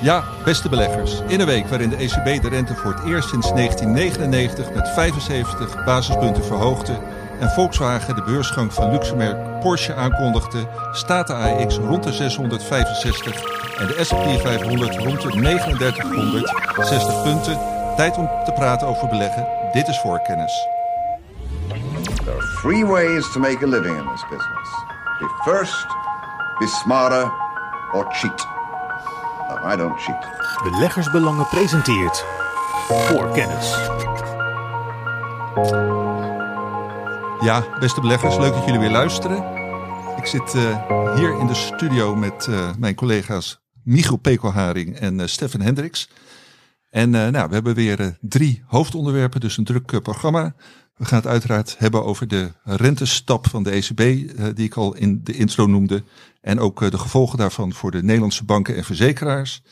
Ja, beste beleggers. In een week waarin de ECB de rente voor het eerst sinds 1999 met 75 basispunten verhoogde en Volkswagen de beursgang van luxemerk Porsche aankondigde, staat de AEX rond de 665 en de S&P 500 rond de 3960 punten. Tijd om te praten over beleggen. Dit is voorkennis. There are three ways to make a living in this business. Be first, be smarter, or cheat. No, I don't cheat. Beleggersbelangen presenteert voor kennis. Ja, beste beleggers, leuk dat jullie weer luisteren. Ik zit uh, hier in de studio met uh, mijn collega's Michiel Pekelharing en uh, Stefan Hendricks. En nou, we hebben weer drie hoofdonderwerpen, dus een druk programma. We gaan het uiteraard hebben over de rentestap van de ECB, die ik al in de intro noemde. En ook de gevolgen daarvan voor de Nederlandse banken en verzekeraars.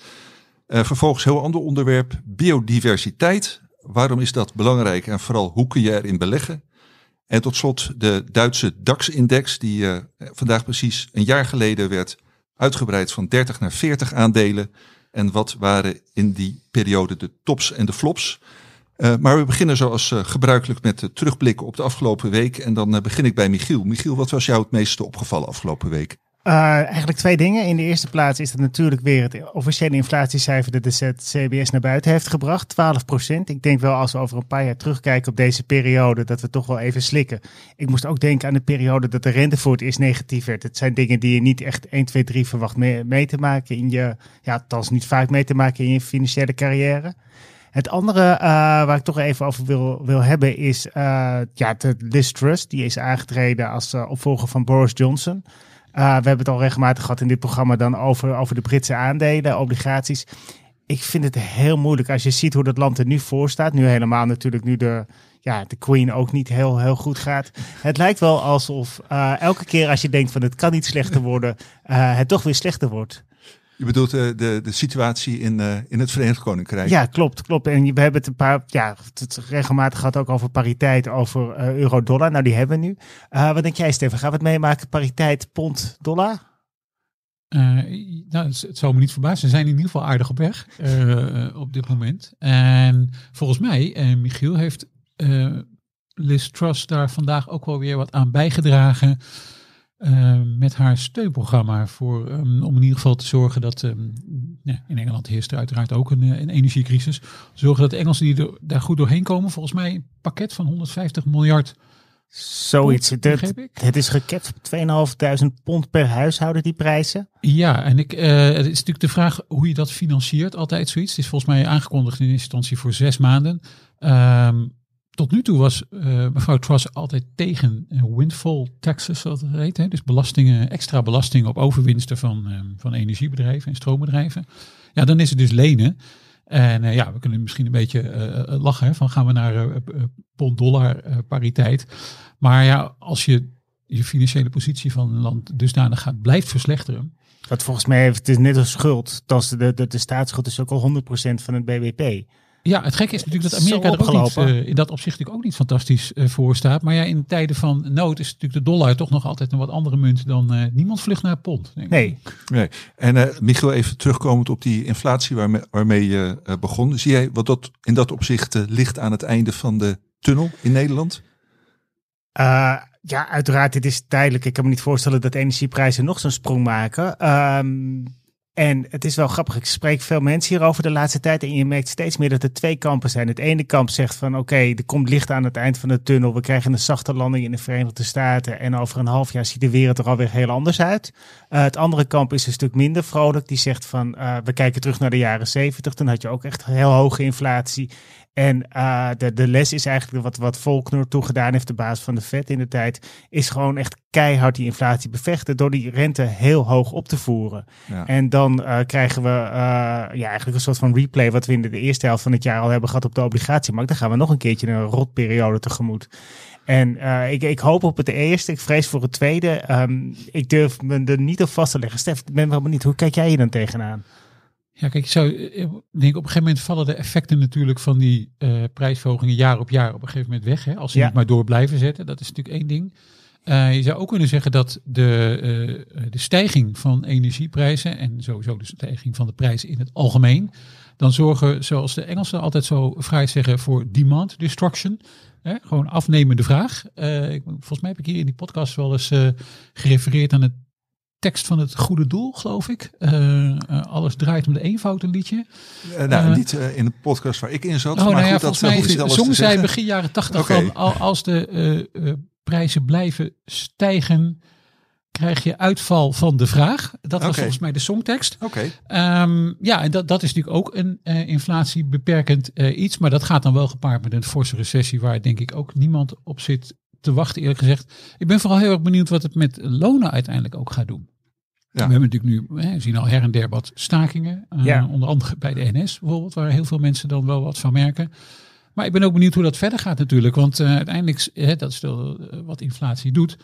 vervolgens heel ander onderwerp, biodiversiteit. Waarom is dat belangrijk en vooral hoe kun je erin beleggen? En tot slot de Duitse DAX-index, die vandaag precies een jaar geleden werd uitgebreid van 30 naar 40 aandelen. En wat waren in die periode de tops en de flops? Uh, maar we beginnen zoals uh, gebruikelijk met terugblikken op de afgelopen week. En dan begin ik bij Michiel. Michiel, wat was jou het meeste opgevallen afgelopen week? Eigenlijk twee dingen. In de eerste plaats is het natuurlijk weer het officiële inflatiecijfer dat de CBS naar buiten heeft gebracht. 12 procent. Ik denk wel als we over een paar jaar terugkijken op deze periode dat we toch wel even slikken. Ik moest ook denken aan de periode dat de rente voor het eerst negatief werd. Het zijn dingen die je niet echt 1, 2, 3 verwacht mee, mee te maken in je, ja, althans niet vaak mee te maken in je financiële carrière. Het andere uh, waar ik toch even over wil, wil hebben is uh, ja, de Liz. Die is aangetreden als uh, opvolger van Boris Johnson. We hebben het al regelmatig gehad in dit programma dan over, over de Britse aandelen, obligaties. Ik vind het heel moeilijk als je ziet hoe dat land er nu voor staat. Nu helemaal natuurlijk, nu de, ja, de Queen ook niet heel, heel goed gaat. Het lijkt wel alsof elke keer als je denkt van het kan niet slechter worden, het toch weer slechter wordt. Je bedoelt uh, de, de situatie in, uh, in het Verenigd Koninkrijk? Ja, klopt, klopt. En we hebben het een paar, ja, het regelmatig gehad ook over pariteit, over uh, euro-dollar. Nou, die hebben we nu. wat denk jij, Stefan? Gaan we het meemaken, pariteit pond-dollar? nou, het, het zou me niet verbazen. Ze zijn in ieder geval aardig op weg op dit moment. En volgens mij, Michiel heeft Liz Truss daar vandaag ook wel weer wat aan bijgedragen. Uh, met haar steunprogramma voor, um, om in ieder geval te zorgen dat, um, ja, in Engeland heerst er uiteraard ook een, een energiecrisis, zorgen dat de Engelsen die er, daar goed doorheen komen, volgens mij een pakket van 150 miljard. Zoiets. Pond, het, het is gekapt op 2.500 pond per huishouden, die prijzen. Ja, en ik, uh, het is natuurlijk de vraag hoe je dat financiert, altijd zoiets. Het is volgens mij aangekondigd in eerste instantie voor zes maanden. Um, tot nu toe was uh, mevrouw Truss altijd tegen uh, windfall taxes, zoals het heet. Dus belastingen, extra belastingen op overwinsten van, uh, van energiebedrijven en stroombedrijven. Ja, dan is het dus lenen. En ja, we kunnen misschien een beetje lachen van gaan we naar pond-dollar pariteit. Maar ja, als je je financiële positie van een land dusdanig gaat blijft verslechteren. Dat volgens mij heeft het is net als schuld. Dat de, de, de staatsschuld is ook al 100% van het BBP. Ja, het gekke is natuurlijk dat Amerika er ook niet, uh, in dat opzicht natuurlijk ook niet fantastisch uh, voor staat. Maar ja, in tijden van nood is natuurlijk de dollar toch nog altijd een wat andere munt dan uh, niemand vlucht naar pond. Denk nee. nee. En Michiel, even terugkomend op die inflatie waarmee, waarmee je begon. Zie jij wat dat in dat opzicht ligt aan het einde van de tunnel in Nederland? ja, uiteraard. Dit is tijdelijk. Ik kan me niet voorstellen dat energieprijzen nog zo'n sprong maken. Um, en het is wel grappig, ik spreek veel mensen hierover de laatste tijd en je merkt steeds meer dat er twee kampen zijn. Het ene kamp zegt van oké, er komt licht aan het eind van de tunnel, we krijgen een zachte landing in de Verenigde Staten en over een half jaar ziet de wereld er alweer heel anders uit. Uh, het andere kamp is een stuk minder vrolijk, die zegt van uh, we kijken terug naar de jaren zeventig, toen had je ook echt heel hoge inflatie. En uh, de, de les is eigenlijk wat, wat Volkner toegedaan heeft, de baas van de Fed in de tijd, is gewoon echt keihard die inflatie bevechten door die rente heel hoog op te voeren. Ja. En dan uh, krijgen we uh, ja, eigenlijk een soort van replay wat we in de, de eerste helft van het jaar al hebben gehad op de obligatiemarkt. Dan gaan we nog een keertje een rotperiode tegemoet. En uh, ik, ik hoop op het eerste, ik vrees voor het tweede. Um, ik durf me er niet op vast te leggen. Stef, ik ben wel benieuwd, hoe kijk jij je dan tegenaan? Ja, kijk, ik zou ik denk op een gegeven moment vallen de effecten natuurlijk van die uh, prijsverhogingen jaar op jaar op een gegeven moment weg. Hè, als ze ja. niet maar door blijven zetten. Dat is natuurlijk één ding. Eh, je zou ook kunnen zeggen dat de, eh, de stijging van energieprijzen en sowieso de stijging van de prijzen in het algemeen, dan zorgen, zoals de Engelsen altijd zo vrij zeggen, voor demand destruction. Hè? Gewoon afnemende vraag. Eh, ik, volgens mij heb ik hier in die podcast wel eens eh, gerefereerd aan het tekst van het goede doel, geloof ik. Eh, eh, alles draait om de eenvoud, een liedje. Eh, nou, niet in de podcast waar ik in zat. Oh, maar nou ja, goed, dat volgens eh, mij hoeft niet alles te zongen zij begin jaren tachtig Oké. van al- als de prijzen blijven stijgen, krijg je uitval van de vraag. Dat was volgens mij de songtekst. Oké, Ehm, ja, en dat, dat is natuurlijk ook een inflatiebeperkend iets. Maar dat gaat dan wel gepaard met een forse recessie waar denk ik ook niemand op zit te wachten eerlijk gezegd. Ik ben vooral heel erg benieuwd wat het met lonen uiteindelijk ook gaat doen. Ja. We hebben natuurlijk nu, hè, zien al her en der wat stakingen. eh, Ja. Onder andere bij de NS bijvoorbeeld, waar heel veel mensen dan wel wat van merken. Maar ik ben ook benieuwd hoe dat verder gaat natuurlijk. Want eh, uiteindelijk, hè, dat is wel, eh, wat inflatie doet.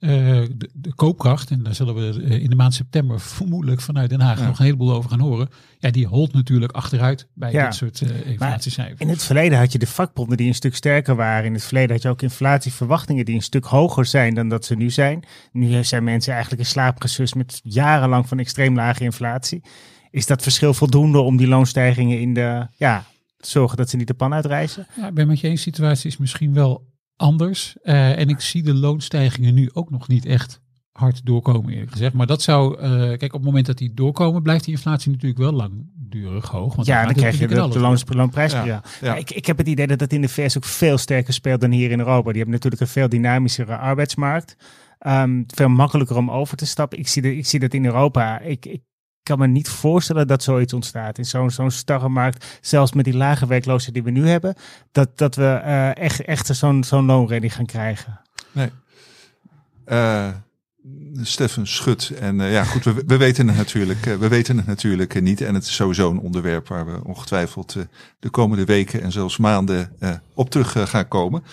Eh, de, de koopkracht, en daar zullen we eh, in de maand september vermoedelijk vanuit Den Haag Ja. nog een heleboel over gaan horen. Ja, die holt natuurlijk achteruit bij Ja. dit soort eh inflatiecijfers. In het verleden had je de vakbonden die een stuk sterker waren. In het verleden had je ook inflatieverwachtingen die een stuk hoger zijn dan dat ze nu zijn. Nu zijn mensen eigenlijk in slaap gesust met jarenlang van extreem lage inflatie. Is dat verschil voldoende om die loonstijgingen in de, ja, zorgen dat ze niet de pan uitreizen? Ja, ik ben met je eens, situatie is misschien wel anders. Eh, en ik zie de loonstijgingen nu ook nog niet echt hard doorkomen, eerlijk gezegd. Maar dat zou, eh, kijk, op het moment dat die doorkomen, blijft die inflatie natuurlijk wel langdurig hoog. Want ja, dan maakt krijg je de, de loons, loonprijsspiraal. Ja, ja. Ja, Ik, ik heb het idee dat dat in de VS ook veel sterker speelt dan hier in Europa. Die hebben natuurlijk een veel dynamischere arbeidsmarkt. Ehm, veel makkelijker om over te stappen. Ik zie, dat, ik zie dat in Europa. Ik, ik kan me niet voorstellen dat zoiets ontstaat. In zo'n zo'n starre markt, zelfs met die lage werkloosheid die we nu hebben, dat, dat we eh, echt, echt zo'n zo'n loonredding gaan krijgen. nee. Eh, Steffen Schut. En eh, ja, goed, we, we weten het natuurlijk, we weten het natuurlijk niet. En het is sowieso een onderwerp waar we ongetwijfeld de komende weken en zelfs maanden op terug gaan komen.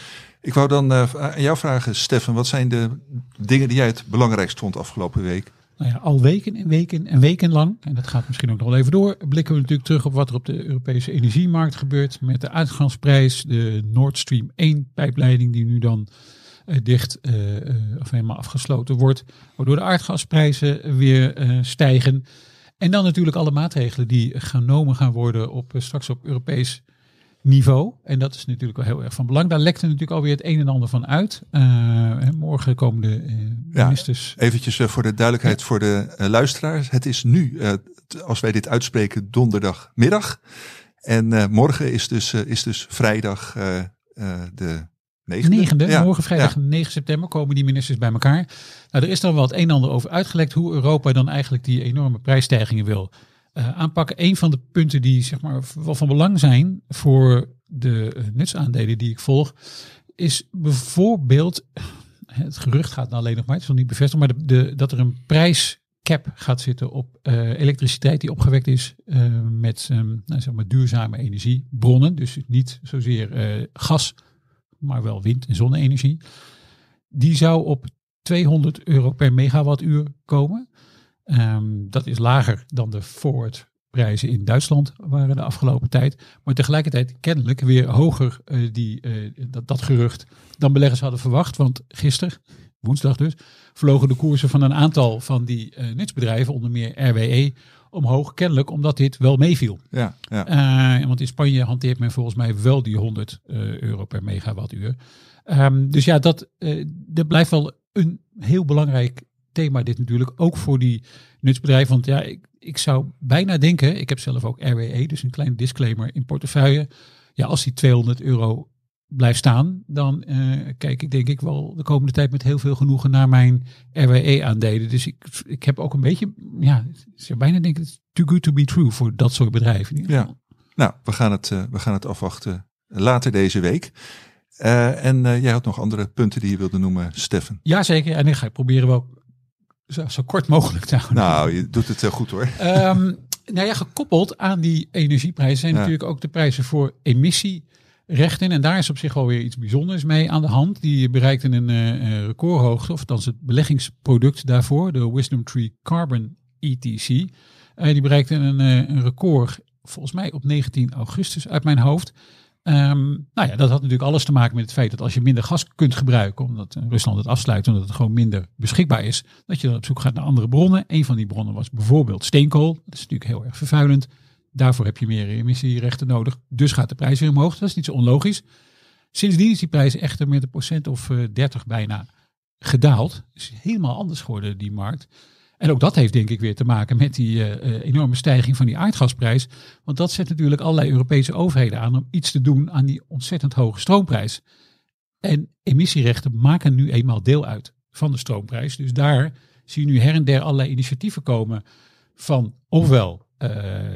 Ik wou dan aan jou vragen, Steffen, wat zijn de dingen die jij het belangrijkst vond afgelopen week? Nou ja, al weken en weken en weken lang, en dat gaat misschien ook nog wel even door, blikken we natuurlijk terug op wat er op de Europese energiemarkt gebeurt met de uitgangsprijs, de Nord Stream 1 pijpleiding die nu dan eh, dicht eh, eh, of helemaal afgesloten wordt, waardoor de aardgasprijzen weer stijgen. En dan natuurlijk alle maatregelen die genomen gaan worden op straks op Europees niveau. En dat is natuurlijk wel heel erg van belang. Daar lekt er natuurlijk alweer het een en ander van uit. Eh, morgen komen de eh, Ja. ministers Eventjes eh, voor de duidelijkheid voor de luisteraars. Het is nu, als wij dit uitspreken, donderdagmiddag. En morgen is dus, is dus vrijdag de negende. Negende, Ja, morgen vrijdag ja. 9 september komen die ministers bij elkaar. Nou, er is dan wel het een en ander over uitgelekt hoe Europa dan eigenlijk die enorme prijsstijgingen wil eh, aanpakken. Een van de punten die zeg maar wel van belang zijn voor de eh, nutsaandelen die ik volg, is bijvoorbeeld, het gerucht gaat nou alleen nog maar, het is nog niet bevestigd, maar de, dat er een prijscap gaat zitten op eh, elektriciteit die opgewekt is eh, met ehm, nou, zeg maar duurzame energiebronnen. Dus niet zozeer eh, gas, maar wel wind- en zonne-energie. Die zou op 200 euro per megawattuur komen. Ehm, dat is lager dan de forwardprijzen in Duitsland waren de afgelopen tijd. Maar tegelijkertijd kennelijk weer hoger eh, die, eh, dat, dat gerucht dan beleggers hadden verwacht. Want gisteren, woensdag dus, vlogen de koersen van een aantal van die eh nutsbedrijven, onder meer RWE, omhoog. Kennelijk omdat dit wel meeviel. Ja, ja. Want in Spanje hanteert men volgens mij wel die 100 eh, euro per megawattuur. Ehm, dus ja, dat, dat blijft wel een heel belangrijk thema dit natuurlijk. Ook voor die nutsbedrijven. Want ja, ik, ik zou bijna denken, ik heb zelf ook RWE, dus een kleine disclaimer in portefeuille. Ja, als die 200 euro blijft staan, dan eh, kijk ik denk ik wel de komende tijd met heel veel genoegen naar mijn RWE-aandelen. Dus ik, ik heb ook een beetje, ja, zou bijna denken, het is too good to be true voor dat soort bedrijven. in ieder Ja. Nou, we gaan het, eh, we gaan het afwachten later deze week. Eh, en eh, jij had nog andere punten die je wilde noemen, Steffen. Jazeker, en ik ga proberen wel zo, zo kort mogelijk houden. Nou, je doet het eh, goed hoor. Ehm, nou ja, gekoppeld aan die energieprijzen zijn Ja. natuurlijk ook de prijzen voor emissierechten. En daar is op zich wel weer iets bijzonders mee aan de hand. Die bereikten een eh, eh, recordhoogte, of althans het beleggingsproduct daarvoor, de Wisdom Tree Carbon ETC. Eh, die bereikte een, een record, volgens mij op 19 augustus uit mijn hoofd. Ehm, nou ja, dat had natuurlijk alles te maken met het feit dat als je minder gas kunt gebruiken, omdat eh, Rusland het afsluit, omdat het gewoon minder beschikbaar is, dat je dan op zoek gaat naar andere bronnen. Een van die bronnen was bijvoorbeeld steenkool. Dat is natuurlijk heel erg vervuilend. Daarvoor heb je meer emissierechten nodig. Dus gaat de prijs weer omhoog. Dat is niet zo onlogisch. Sindsdien is die prijs echter met een procent of uh, 30 bijna gedaald. is helemaal anders geworden, die markt. En ook dat heeft denk ik weer te maken met die uh, enorme stijging van die aardgasprijs. Want dat zet natuurlijk allerlei Europese overheden aan om iets te doen aan die ontzettend hoge stroomprijs. En emissierechten maken nu eenmaal deel uit van de stroomprijs. Dus daar zie je nu her en der allerlei initiatieven komen van ofwel uh,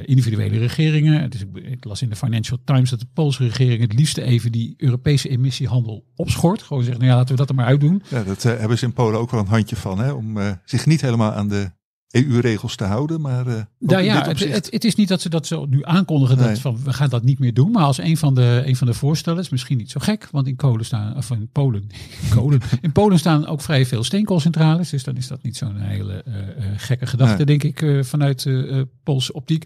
individuele regeringen. Dus ik, ik, las in de Financial Times dat de Poolse regering het liefste even die Europese emissiehandel opschort. Gewoon zeggen, nou ja, laten we dat er maar uitdoen. Ja, dat uh, hebben ze in Polen ook wel een handje van, hè, om uh, zich niet helemaal aan de EU-regels te houden. Maar uh, nou ja, het, het, het, is niet dat ze dat zo nu aankondigen nee. dat van we gaan dat niet meer doen. Maar als een van de, een van de voorstellen is misschien niet zo gek. Want in Polen staan, of in Polen, Kolen, in Polen staan ook vrij veel steenkoolcentrales. Dus dan is dat niet zo'n hele uh, uh, gekke gedachte, nee. denk ik, uh, vanuit Poolse optiek.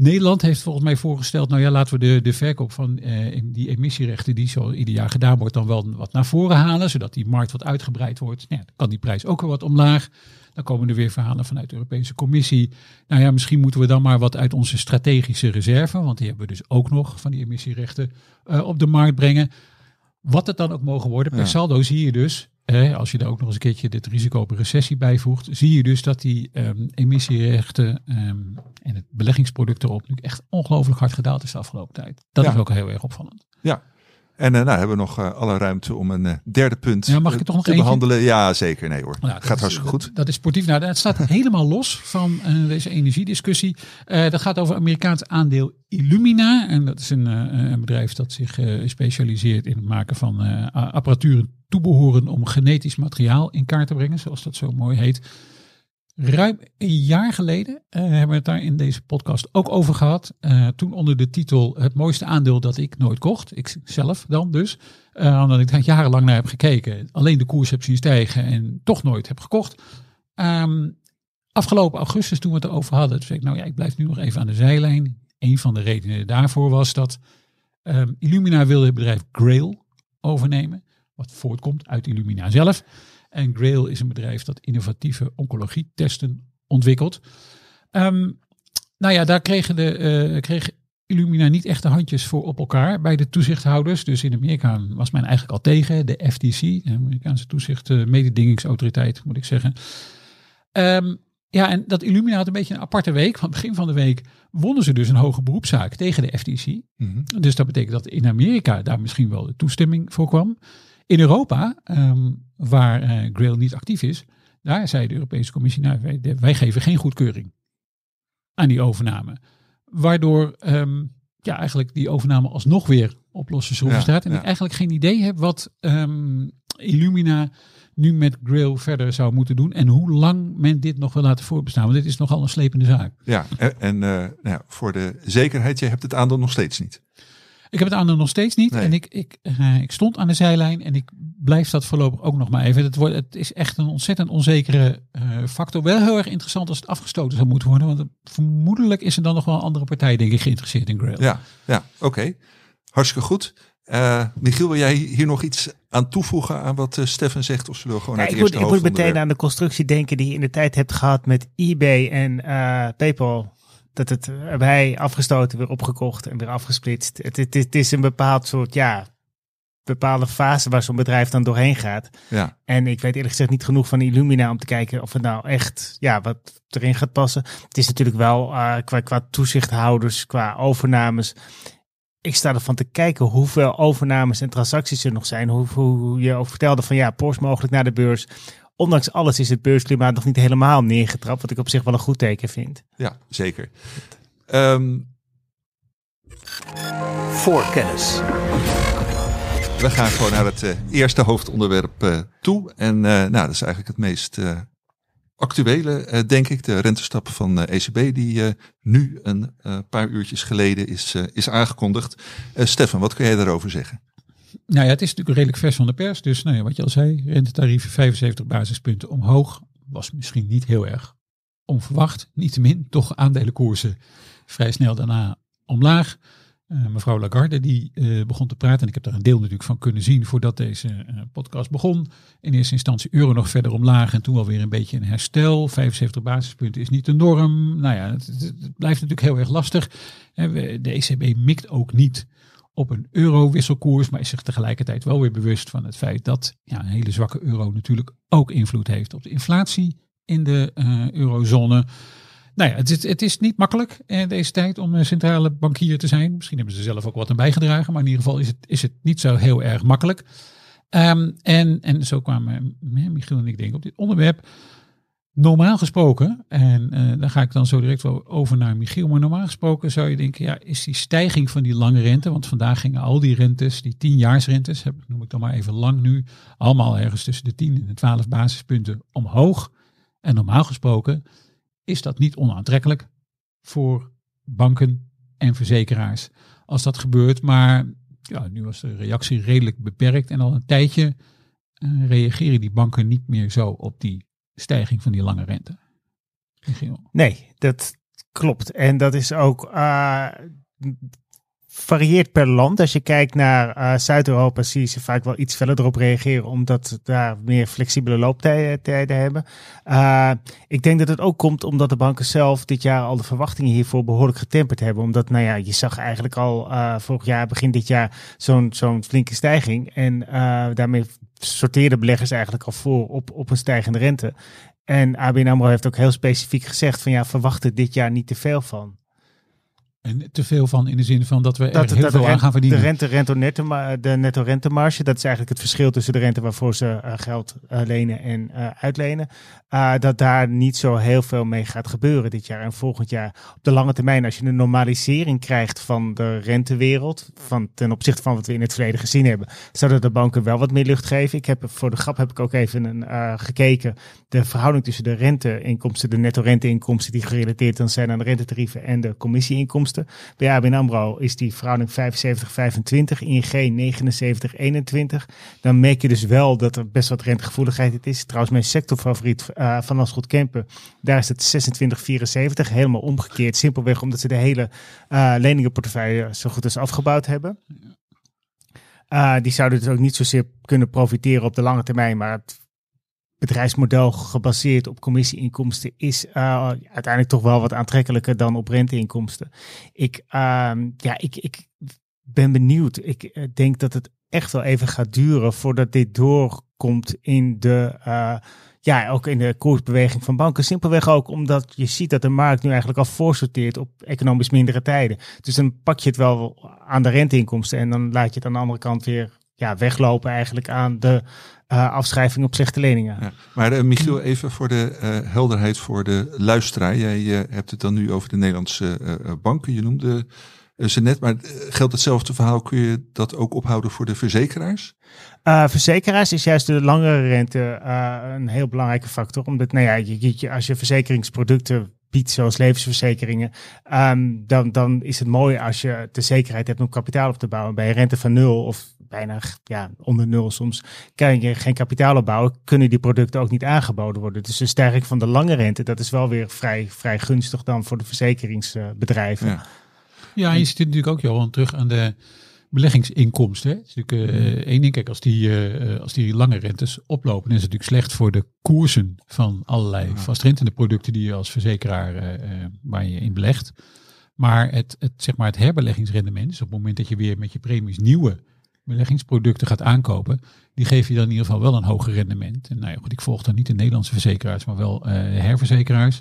Nederland heeft volgens mij voorgesteld, nou ja, laten we de, de verkoop van uh, die emissierechten die zo ieder jaar gedaan wordt, dan wel wat naar voren halen, zodat die markt wat uitgebreid wordt. Nou dan kan die prijs ook weer wat omlaag. Dan komen er weer verhalen vanuit de Europese Commissie. Nou ja, misschien moeten we dan maar wat uit onze strategische reserve, want die hebben we dus ook nog van die emissierechten, uh, op de markt brengen. Wat het dan ook mogen worden. Per ja. saldo zie je dus, eh, als je daar ook nog eens een keertje dit risico op recessie bijvoegt, zie je dus dat die um, emissierechten um, en het beleggingsproduct erop nu echt ongelooflijk hard gedaald is de afgelopen tijd. Dat ja. is ook heel erg opvallend. Ja, en uh, nou hebben we nog uh, alle ruimte om een uh, derde punt ja, mag ik toch nog te eentje? behandelen. Ja, zeker. Nee hoor. Nou, Gaat hartstikke goed. Dat, dat, is sportief. Nou, het staat helemaal los van deze energiediscussie. dat gaat over Amerikaans aandeel Illumina. En dat is een, een bedrijf dat zich specialiseert in het maken van apparatuur en toebehoren om genetisch materiaal in kaart te brengen, zoals dat zo mooi heet. Ruim een jaar geleden uh, hebben we het daar in deze podcast ook over gehad. Uh, toen onder de titel Het mooiste aandeel dat ik nooit kocht. Ik zelf dan dus. Uh, omdat ik daar jarenlang naar heb gekeken. Alleen de koers heb zien stijgen en toch nooit heb gekocht. Um, afgelopen augustus toen we het erover hadden. Toen zei ik nou ja, ik blijf nu nog even aan de zijlijn. Een van de redenen daarvoor was dat um, Illumina wilde het bedrijf Grail overnemen. Wat voortkomt uit Illumina zelf. En Grail is een bedrijf dat innovatieve oncologietesten ontwikkelt. Um, nou ja, daar kregen de, uh, kreeg Illumina niet echt de handjes voor op elkaar bij de toezichthouders. Dus in Amerika was men eigenlijk al tegen, de FTC, de Amerikaanse toezicht, uh, mededingingsautoriteit moet ik zeggen. Um, ja, en dat Illumina had een beetje een aparte week. Want begin van de week wonnen ze dus een hoge beroepszaak tegen de FTC. Mm -hmm. Dus dat betekent dat in Amerika daar misschien wel de toestemming voor kwam. In Europa, um, waar uh, Grail niet actief is, daar zei de Europese Commissie, nou, wij, wij geven geen goedkeuring aan die overname. Waardoor um, ja, eigenlijk die overname alsnog weer op losse schroeven ja, staat. En ja. ik eigenlijk geen idee heb wat um, Illumina nu met Grail verder zou moeten doen. En hoe lang men dit nog wil laten voorbestaan. Want dit is nogal een slepende zaak. Ja, en, en uh, nou ja, voor de zekerheid, je hebt het aandeel nog steeds niet. Ik heb het aandeel nog steeds niet. Nee. En ik, ik, uh, ik stond aan de zijlijn en ik blijf dat voorlopig ook nog maar even. Het, wordt, het is echt een ontzettend onzekere uh, factor. Wel heel erg interessant als het afgestoten zou moeten worden. Want vermoedelijk is er dan nog wel een andere partij, denk ik, geïnteresseerd in Grail. Ja, ja oké. Okay. Hartstikke goed. Uh, Michiel, wil jij hier nog iets aan toevoegen aan wat uh, Stefan zegt? Of zullen we gewoon ja, uit ik moet, ik moet meteen aan de constructie denken die je in de tijd hebt gehad met eBay en uh, PayPal dat het erbij afgestoten, weer opgekocht en weer afgesplitst. Het, het, het, is een bepaald soort, ja, bepaalde fase waar zo'n bedrijf dan doorheen gaat. Ja. En ik weet eerlijk gezegd niet genoeg van Illumina om te kijken of het nou echt, ja, wat erin gaat passen. Het is natuurlijk wel uh, qua, qua toezichthouders, qua overnames. Ik sta ervan te kijken hoeveel overnames en transacties er nog zijn. Hoe, hoe je ook vertelde van ja, Porsche mogelijk naar de beurs ondanks alles is het beursklimaat nog niet helemaal neergetrapt. Wat ik op zich wel een goed teken vind. Ja, zeker. Um... Voorkennis. We gaan gewoon naar het uh, eerste hoofdonderwerp uh, toe. En uh, nou, dat is eigenlijk het meest actuele, denk ik. De rentestap van ECB die nu een paar uurtjes geleden is, is aangekondigd. Stefan, wat kun jij daarover zeggen? Nou ja, het is natuurlijk redelijk vers van de pers. Dus nou ja, wat je al zei, rentetarieven 75 basispunten omhoog. Was misschien niet heel erg onverwacht. Niettemin, toch aandelenkoersen vrij snel daarna omlaag. Eh, mevrouw Lagarde die eh, begon te praten. En ik heb daar een deel natuurlijk van kunnen zien voordat deze eh, podcast begon. In eerste instantie euro nog verder omlaag en toen wel weer een beetje een herstel. 75 basispunten is niet de norm. Nou ja, het, het- blijft natuurlijk heel erg lastig. De ECB mikt ook niet op een euro-wisselkoers, maar is zich tegelijkertijd wel weer bewust van het feit dat ja, een hele zwakke euro natuurlijk ook invloed heeft op de inflatie in de eh, eurozone. Nou ja, het is, het is niet makkelijk in deze tijd om een centrale bankier te zijn. Misschien hebben ze zelf ook wat aan bijgedragen, maar in ieder geval is het, is het niet zo heel erg makkelijk. Ehm, en, en zo kwamen eh, Michiel en ik denk op dit onderwerp. Normaal gesproken, en eh daar ga ik dan zo direct wel over naar Michiel, maar normaal gesproken zou je denken, ja, is die stijging van die lange rente, want vandaag gingen al die rentes, die tienjaarsrentes, heb- noem ik dan maar even lang nu, allemaal ergens tussen de 10 en de 12 basispunten omhoog. En normaal gesproken is dat niet onaantrekkelijk voor banken en verzekeraars als dat gebeurt. Maar ja, nu was de reactie redelijk beperkt en al een tijdje eh, reageren die banken niet meer zo op die stijging van die lange rente. Nee, dat klopt. En dat is ook eh, varieert per land. Als je kijkt naar eh, Zuid-Europa, zie je ze vaak wel iets feller erop reageren, omdat ze daar meer flexibele looptijden tijden hebben. Eh, ik denk dat het ook komt omdat de banken zelf dit jaar al de verwachtingen hiervoor behoorlijk getemperd hebben. Omdat, nou ja, je zag eigenlijk al eh, vorig jaar, begin dit jaar, zo'n flinke stijging. En daarmee sorteerden beleggers eigenlijk al voor op, op een stijgende rente. En ABN AMRO heeft ook heel specifiek gezegd van ja, verwacht er dit jaar niet te veel van. En te veel van in de zin van dat we er Dat, heel dat veel aan gaan verdienen. de, rente, rente, netto, de netto rentemarge, dat is eigenlijk het verschil tussen de rente waarvoor ze eh, geld eh, lenen en eh, uitlenen. dat daar niet zo heel veel mee gaat gebeuren dit jaar en volgend jaar. Op de lange termijn, als je een normalisering krijgt van de rentewereld, van, ten opzichte van wat we in het verleden gezien hebben, zouden de banken wel wat meer lucht geven. Ik heb voor de grap heb ik ook even een, gekeken. De verhouding tussen de renteinkomsten, de netto renteinkomsten die gerelateerd dan zijn aan de rentetarieven en de commissieinkomsten. Bij ABN AMRO is die verhouding 75-25, ING 79-21. Dan merk je dus wel dat er best wat rentegevoeligheid het is. Trouwens, mijn sectorfavoriet eh van Asgoed Kempen, daar is het 26-74. Helemaal omgekeerd, simpelweg omdat ze de hele eh leningenportefeuille zo goed als afgebouwd hebben. Eh, die zouden dus ook niet zozeer kunnen profiteren op de lange termijn, maar het bedrijfsmodel gebaseerd op commissieinkomsten is eh, uiteindelijk toch wel wat aantrekkelijker dan op renteinkomsten. Ik, ehm, ja, ik, ik ben benieuwd. Ik eh, denk dat het echt wel even gaat duren voordat dit doorkomt in de, eh, ja, ook in de koersbeweging van banken. Simpelweg ook omdat je ziet dat de markt nu eigenlijk al voorsorteert op economisch mindere tijden. Dus dan pak je het wel aan de renteinkomsten en dan laat je het aan de andere kant weer ja, weglopen eigenlijk aan de eh, afschrijving op slechte leningen. Ja. Maar eh, Michiel, even voor de eh, helderheid voor de luisteraar. Jij hebt het dan nu over de Nederlandse banken. Je noemde ze net, maar geldt hetzelfde verhaal? Kun je dat ook ophouden voor de verzekeraars? Verzekeraars is juist de langere rente een heel belangrijke factor. Omdat, nou ja, je, je, als je verzekeringsproducten biedt, zoals levensverzekeringen, um, dan, dan is het mooi als je de zekerheid hebt om kapitaal op te bouwen. Bij een rente van nul of bijna ja, onder nul soms, kan je geen kapitaal opbouwen, kunnen die producten ook niet aangeboden worden. Dus de stijging van de lange rente, dat is wel weer vrij, vrij gunstig dan voor de verzekeringsbedrijven. Ja. Ja, en je zit natuurlijk ook, Johan, terug aan de beleggingsinkomsten. Hè? Het is natuurlijk uh, één ding, kijk, als die, uh, als die lange rentes oplopen, dan is het natuurlijk slecht voor de koersen van allerlei vastrentende producten die je als verzekeraar uh, waar je in belegt. Maar het, het, zeg maar het herbeleggingsrendement, dus op het moment dat je weer met je premies nieuwe beleggingsproducten gaat aankopen, die geven je dan in ieder geval wel een hoger rendement. En nou ja, goed, ik volg dan niet de Nederlandse verzekeraars, maar wel uh, herverzekeraars.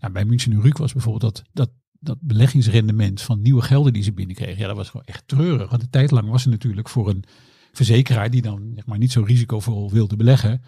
Ja, bij München en Ruuk was bijvoorbeeld dat, dat, dat beleggingsrendement van nieuwe gelden die ze binnenkregen. Ja, dat was gewoon echt treurig. Want een tijd lang was het natuurlijk voor een verzekeraar die dan zeg maar, niet zo risicovol wilde beleggen,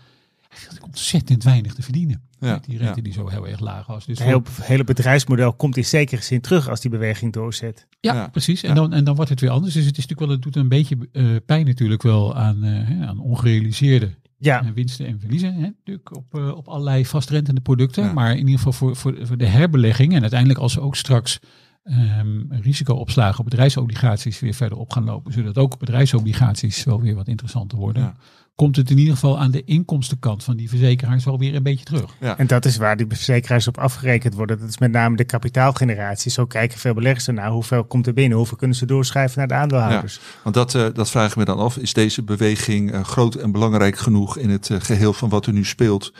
ontzettend weinig te verdienen. Ja, die rente ja. die zo heel erg laag was. Dus het hele, hele bedrijfsmodel komt in zekere zin terug als die beweging doorzet. Ja, ja. precies. En, dan, en dan wordt het weer anders. Dus het is natuurlijk wel, het doet een beetje uh, pijn natuurlijk wel aan, uh, aan ongerealiseerde ja. uh, winsten en verliezen. Hè? Natuurlijk op, uh, op allerlei vastrentende producten. Ja. Maar in ieder geval voor, voor, voor de herbelegging. En uiteindelijk als ze ook straks ehm, risicoopslagen op bedrijfsobligaties weer verder op gaan lopen, zodat ook bedrijfsobligaties wel weer wat interessanter worden, Ja. Komt het in ieder geval aan de inkomstenkant van die verzekeraars wel weer een beetje terug. En dat is waar die verzekeraars op afgerekend worden. Dat is met name de kapitaalgeneratie. Zo kijken veel beleggers ernaar. Hoeveel komt er binnen? Hoeveel kunnen ze doorschuiven naar de aandeelhouders? Want dat, eh, dat vraag ik me dan af. Is deze beweging eh, groot en belangrijk genoeg in het eh, geheel van wat er nu speelt?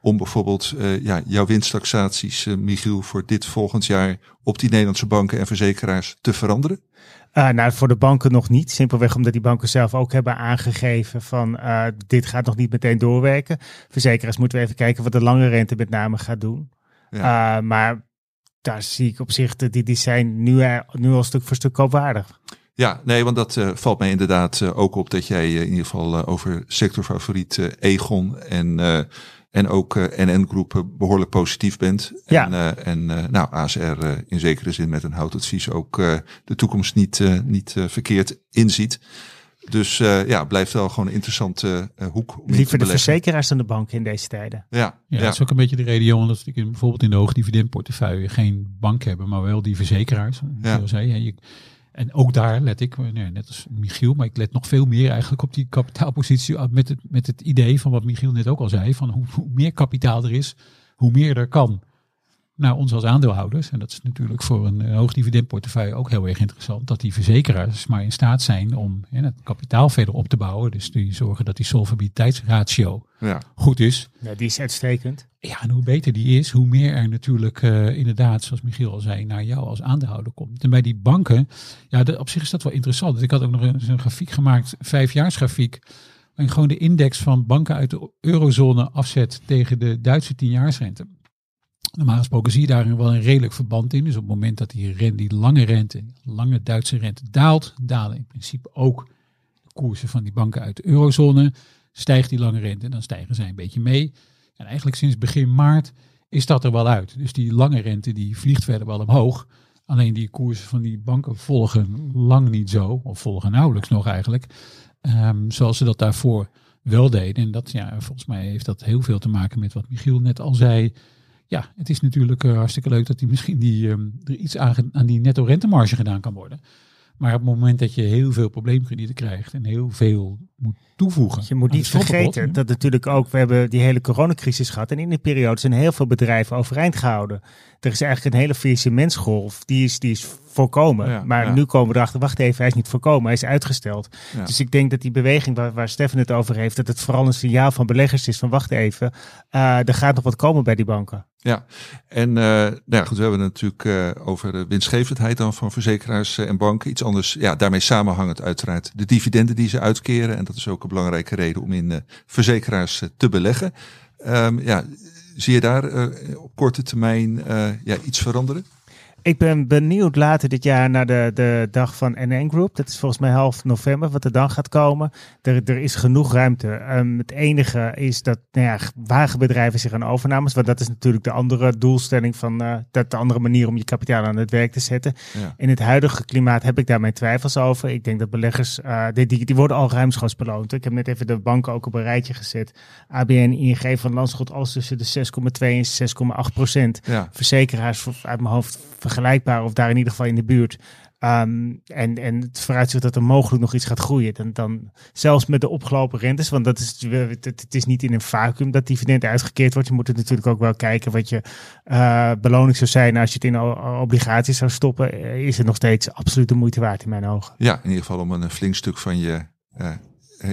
Om bijvoorbeeld eh, ja, jouw winsttaxaties, eh, Michiel, voor dit volgend jaar op die Nederlandse banken en verzekeraars te veranderen? Uh, nou, voor de banken nog niet. Simpelweg omdat die banken zelf ook hebben aangegeven van uh, dit gaat nog niet meteen doorwerken. Verzekeraars moeten we even kijken wat de lange rente met name gaat doen. Ja. Uh, maar daar zie ik op zich, de, die, die zijn nu, nu al stuk voor stuk koopwaardig. Ja, nee, want dat uh, valt mij inderdaad uh, ook op dat jij uh, in ieder geval over sectorfavoriet Egon en, en ook NN groepen behoorlijk positief bent. Ja. En, en nou, ASR in zekere zin met een houtadvies ook de toekomst niet, niet verkeerd inziet. Dus uh, ja, blijft wel gewoon een interessante uh, hoek. Om Liever de verzekeraars dan de banken in deze tijden. Ja, ja, ja. dat is ook een beetje de reden, Johan, dat ik bijvoorbeeld in de hoogdividendportefeuille geen bank hebben, maar wel die verzekeraars. Ja. Zoals hij, je, en ook daar let ik, nee, net als Michiel, maar ik let nog veel meer eigenlijk op die kapitaalpositie met het, met het idee van wat Michiel net ook al zei, van hoe, hoe meer kapitaal er is, hoe meer er kan naar ons als aandeelhouders. En dat is natuurlijk voor een uh, hoog dividendportefeuille ook heel erg interessant. Dat die verzekeraars maar in staat zijn om hè, het kapitaal verder op te bouwen. Dus die zorgen dat die solvabiliteitsratio ja. goed is. Ja, die is uitstekend. Ja, en hoe beter die is, hoe meer er natuurlijk uh, inderdaad, zoals Michiel al zei, naar jou als aandeelhouder komt. En bij die banken, ja, de, op zich is dat wel interessant. Dus ik had ook nog een, een grafiek gemaakt, vijfjaarsgrafiek. En gewoon de index van banken uit de eurozone afzet tegen de Duitse tienjaarsrente. Normaal gesproken zie je daar wel een redelijk verband in. Dus op het moment dat die, lange rente, lange Duitse rente daalt, dalen in principe ook de koersen van die banken uit de eurozone. Stijgt die lange rente, dan stijgen zij een beetje mee. En eigenlijk sinds begin maart is dat er wel uit. Dus die lange rente die vliegt verder wel omhoog. Alleen die koersen van die banken volgen lang niet zo, of volgen nauwelijks nog eigenlijk, um, zoals ze dat daarvoor wel deden. En dat, ja, volgens mij heeft dat heel veel te maken met wat Michiel net al zei ja, het is natuurlijk uh, hartstikke leuk dat die misschien die, um, er iets aan, aan die netto rentemarge gedaan kan worden. Maar op het moment dat je heel veel probleemkredieten krijgt en heel veel moet toevoegen. Je moet niet vergeten dat natuurlijk ook, we hebben die hele coronacrisis gehad. En in die periode zijn heel veel bedrijven overeind gehouden. Er is eigenlijk een hele faillissementsgolf, die is, die is voorkomen. Ja, maar ja. nu komen we erachter, wacht even, hij is niet voorkomen, hij is uitgesteld. Ja. Dus ik denk dat die beweging waar, waar Stefan het over heeft, dat het vooral een signaal van beleggers is van wacht even, uh, er gaat nog wat komen bij die banken. Ja, en uh, nou ja, goed, we hebben het natuurlijk uh, over de winstgevendheid dan van verzekeraars en banken. Iets anders, ja, daarmee samenhangend uiteraard de dividenden die ze uitkeren. En dat is ook een belangrijke reden om in verzekeraars te beleggen. Um, ja, zie je daar op korte termijn ja, iets veranderen? Ik ben benieuwd later dit jaar naar de, de dag van NN Group. Dat is volgens mij half november wat er dan gaat komen. Er, er is genoeg ruimte. Um, het enige is dat nou ja, wagen bedrijven zich aan overnames. Want dat is natuurlijk de andere doelstelling van uh, dat de andere manier om je kapitaal aan het werk te zetten. Ja. In het huidige klimaat heb ik daar mijn twijfels over. Ik denk dat beleggers, uh, die, die, die, worden al ruimschoots beloond. Ik heb net even de banken ook op een rijtje gezet. ABN, ING van Landschot, alles tussen de 6,2 en 6,8 procent. Ja. Verzekeraars uit mijn hoofd vergelijkbaar of daar in ieder geval in de buurt. Um, en, en het vooruitzicht dat er mogelijk nog iets gaat groeien. Dan, dan zelfs met de opgelopen rentes, want dat is, het, is niet in een vacuüm dat dividend uitgekeerd wordt. Je moet het natuurlijk ook wel kijken wat je uh, beloning zou zijn als je het in obligaties zou stoppen. Is het nog steeds absoluut de moeite waard in mijn ogen. Ja, in ieder geval om een flink stuk van je uh,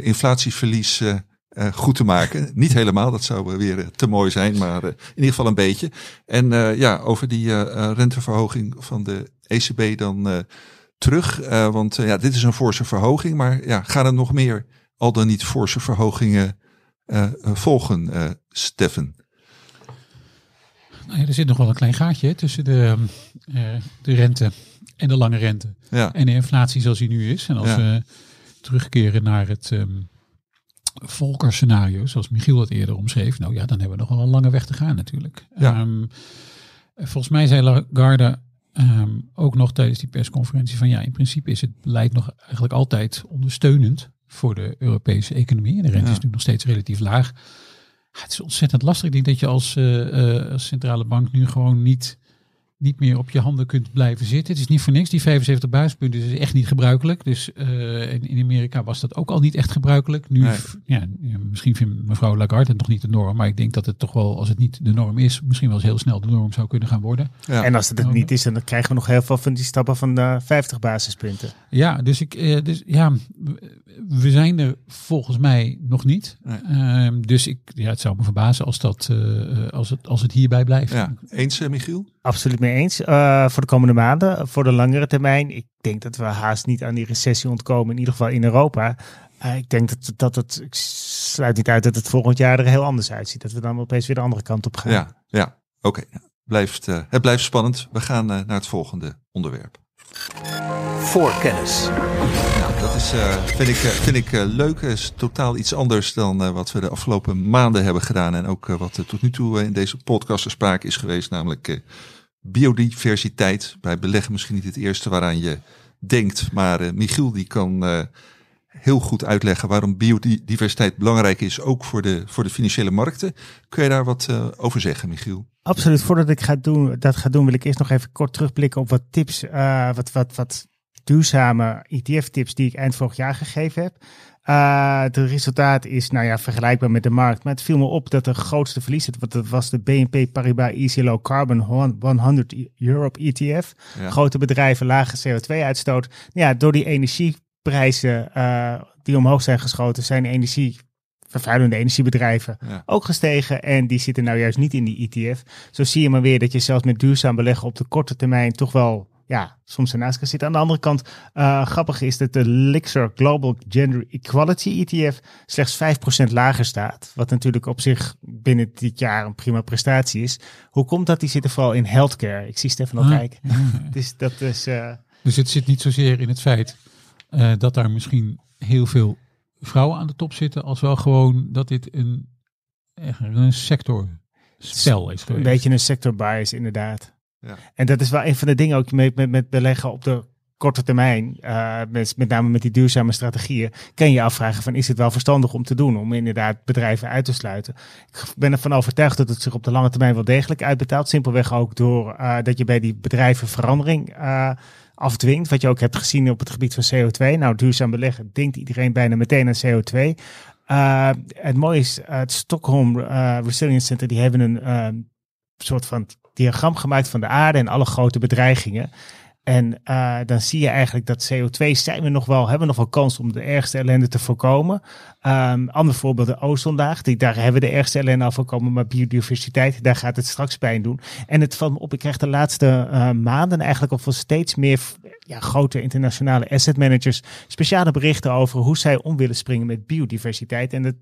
inflatieverlies uh, uh, goed te maken. Niet helemaal, dat zou weer te mooi zijn, maar uh, in ieder geval een beetje. En ja, over die renteverhoging van de ECB dan terug. want ja, dit is een forse verhoging, maar ja, gaan er nog meer al dan niet forse verhogingen volgen, Steffen? Nou ja, er zit nog wel een klein gaatje tussen de, de rente en de lange rente. Ja. En de inflatie zoals die nu is. En als Ja. we terugkeren naar het... Um, Volcker-scenario, zoals Michiel het eerder omschreef, nou ja, dan hebben we nog wel een lange weg te gaan natuurlijk. Ja. Um, volgens mij zei Lagarde um, ook nog tijdens die persconferentie van ja, in principe is het beleid nog eigenlijk altijd ondersteunend voor de Europese economie. En de rente Ja. is nu nog steeds relatief laag. Ja, het is ontzettend lastig. Ik denk dat je als, uh, uh, als centrale bank nu gewoon niet niet meer op je handen kunt blijven zitten. Het is niet voor niks. Die 75 basispunten is echt niet gebruikelijk. Dus uh, in, in, Amerika was dat ook al niet echt gebruikelijk. Nu, nee. ja, misschien vindt mevrouw Lagarde het nog niet de norm. Maar ik denk dat het toch wel, als het niet de norm is, misschien wel eens heel snel de norm zou kunnen gaan worden. Ja. En als het het niet is, dan krijgen we nog heel veel van die stappen van de 50 basispunten. Ja, dus ik, uh, dus ja, we zijn er volgens mij nog niet. Nee. Uh, dus ik, ja, het zou me verbazen als, dat, uh, als, het, als het hierbij blijft. Ja. Eens, Michiel? Absoluut mee eens. Uh, voor de komende maanden, voor de langere termijn. Ik denk dat we haast niet aan die recessie ontkomen, in ieder geval in Europa. Uh, ik denk dat, dat het, ik sluit niet uit dat het volgend jaar er heel anders uitziet. Dat we dan opeens weer de andere kant op gaan. Ja, ja. oké. Okay. Blijft, uh, het blijft spannend. We gaan naar het volgende onderwerp. Voorkennis. Nou, dat is, uh, vind ik, vind ik uh, leuk. is totaal iets anders dan uh, wat we de afgelopen maanden hebben gedaan. En ook wat tot nu toe in deze podcast ter sprake is geweest. Namelijk biodiversiteit. Bij beleggen misschien niet het eerste waaraan je denkt. Maar Michiel die kan heel goed uitleggen waarom biodiversiteit belangrijk is. Ook voor de, voor de financiële markten. Kun je daar wat over zeggen, Michiel? Absoluut. Voordat ik ga doen, dat ga doen, wil ik eerst nog even kort terugblikken op wat tips. wat, wat, wat duurzame ETF-tips die ik eind vorig jaar gegeven heb. Uh, het resultaat is nou ja, vergelijkbaar met de markt. Maar het viel me op dat de grootste verlies, dat was de BNP Paribas Easy Low Carbon 100 Europe ETF. Ja. Grote bedrijven, lage CO2-uitstoot. Ja, door die energieprijzen uh, die omhoog zijn geschoten, zijn energie vervuilende energiebedrijven ja. ook gestegen. En die zitten nou juist niet in die ETF. Zo zie je maar weer dat je zelfs met duurzaam beleggen op de korte termijn toch wel ja, soms ernaast kan zitten. Aan de andere kant, uh, grappig is dat de Lixer Global Gender Equality ETF slechts 5% lager staat. Wat natuurlijk op zich binnen dit jaar een prima prestatie is. Hoe komt dat? Die zitten vooral in healthcare. Ik zie Stefan al Ah. kijken. dus dat is... Uh, Dus het zit niet zozeer in het feit uh, dat daar misschien heel veel vrouwen aan de top zitten, als wel gewoon dat dit een, een sectorspel is. Een beetje een sector bias, inderdaad. En dat is wel een van de dingen ook met, met, met beleggen op de korte termijn, uh, met, met name met die duurzame strategieën, kan je afvragen van is het wel verstandig om te doen, om inderdaad bedrijven uit te sluiten. Ik ben ervan overtuigd dat het zich op de lange termijn wel degelijk uitbetaalt, simpelweg ook door uh, dat je bij die bedrijven verandering uh, afdwingt, wat je ook hebt gezien op het gebied van CO2. Nou, duurzaam beleggen denkt iedereen bijna meteen aan CO2. Uh, het mooie is, het Stockholm Resilience Center, die hebben een soort van diagram gemaakt van de aarde en alle grote bedreigingen. En uh, dan zie je eigenlijk dat CO2 zijn we nog wel, hebben nog wel kans om de ergste ellende te voorkomen. Um, ander voorbeeld, de ozonlaag. Die, daar hebben we de ergste ellende al voorkomen, maar biodiversiteit, daar gaat het straks pijn doen. En het valt me op, ik krijg de laatste uh, maanden eigenlijk al van steeds meer ja, grote internationale asset managers speciale berichten over hoe zij om willen springen met biodiversiteit. En het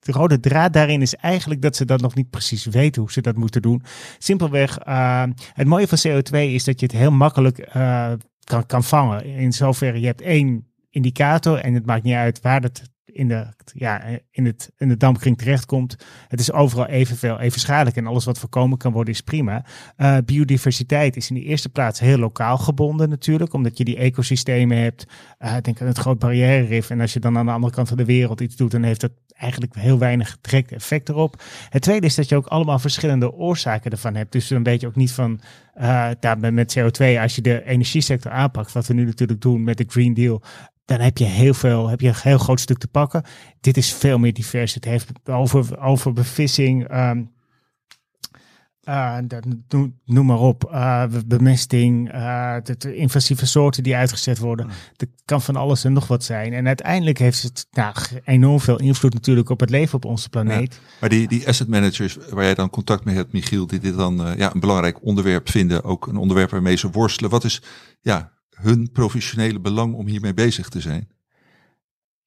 de rode draad daarin is eigenlijk dat ze dat nog niet precies weten hoe ze dat moeten doen. Simpelweg, uh, het mooie van CO2 is dat je het heel makkelijk uh, kan, kan vangen. In zoverre, je hebt één indicator en het maakt niet uit waar het in de, ja, in het, in de dampkring terechtkomt. Het is overal evenveel, even schadelijk en alles wat voorkomen kan worden is prima. Uh, biodiversiteit is in de eerste plaats heel lokaal gebonden natuurlijk, omdat je die ecosystemen hebt. Uh, denk aan het groot barrière en als je dan aan de andere kant van de wereld iets doet, dan heeft dat eigenlijk heel weinig direct effect erop. Het tweede is dat je ook allemaal verschillende oorzaken ervan hebt. Dus dan weet je ook niet van, uh, daar met CO2, als je de energiesector aanpakt, wat we nu natuurlijk doen met de Green Deal, dan heb je heel veel, heb je een heel groot stuk te pakken. Dit is veel meer divers. Het heeft over, over bevissing, um, uh, noem maar op, uh, bemesting, uh, de, de, invasieve soorten die uitgezet worden. Dat kan van alles en nog wat zijn. En uiteindelijk heeft het nou, enorm veel invloed natuurlijk op het leven op onze planeet. Ja, maar die, die asset managers waar jij dan contact mee hebt, Michiel, die dit dan ja, een belangrijk onderwerp vinden, ook een onderwerp waarmee ze worstelen. Wat is ja, hun professionele belang om hiermee bezig te zijn?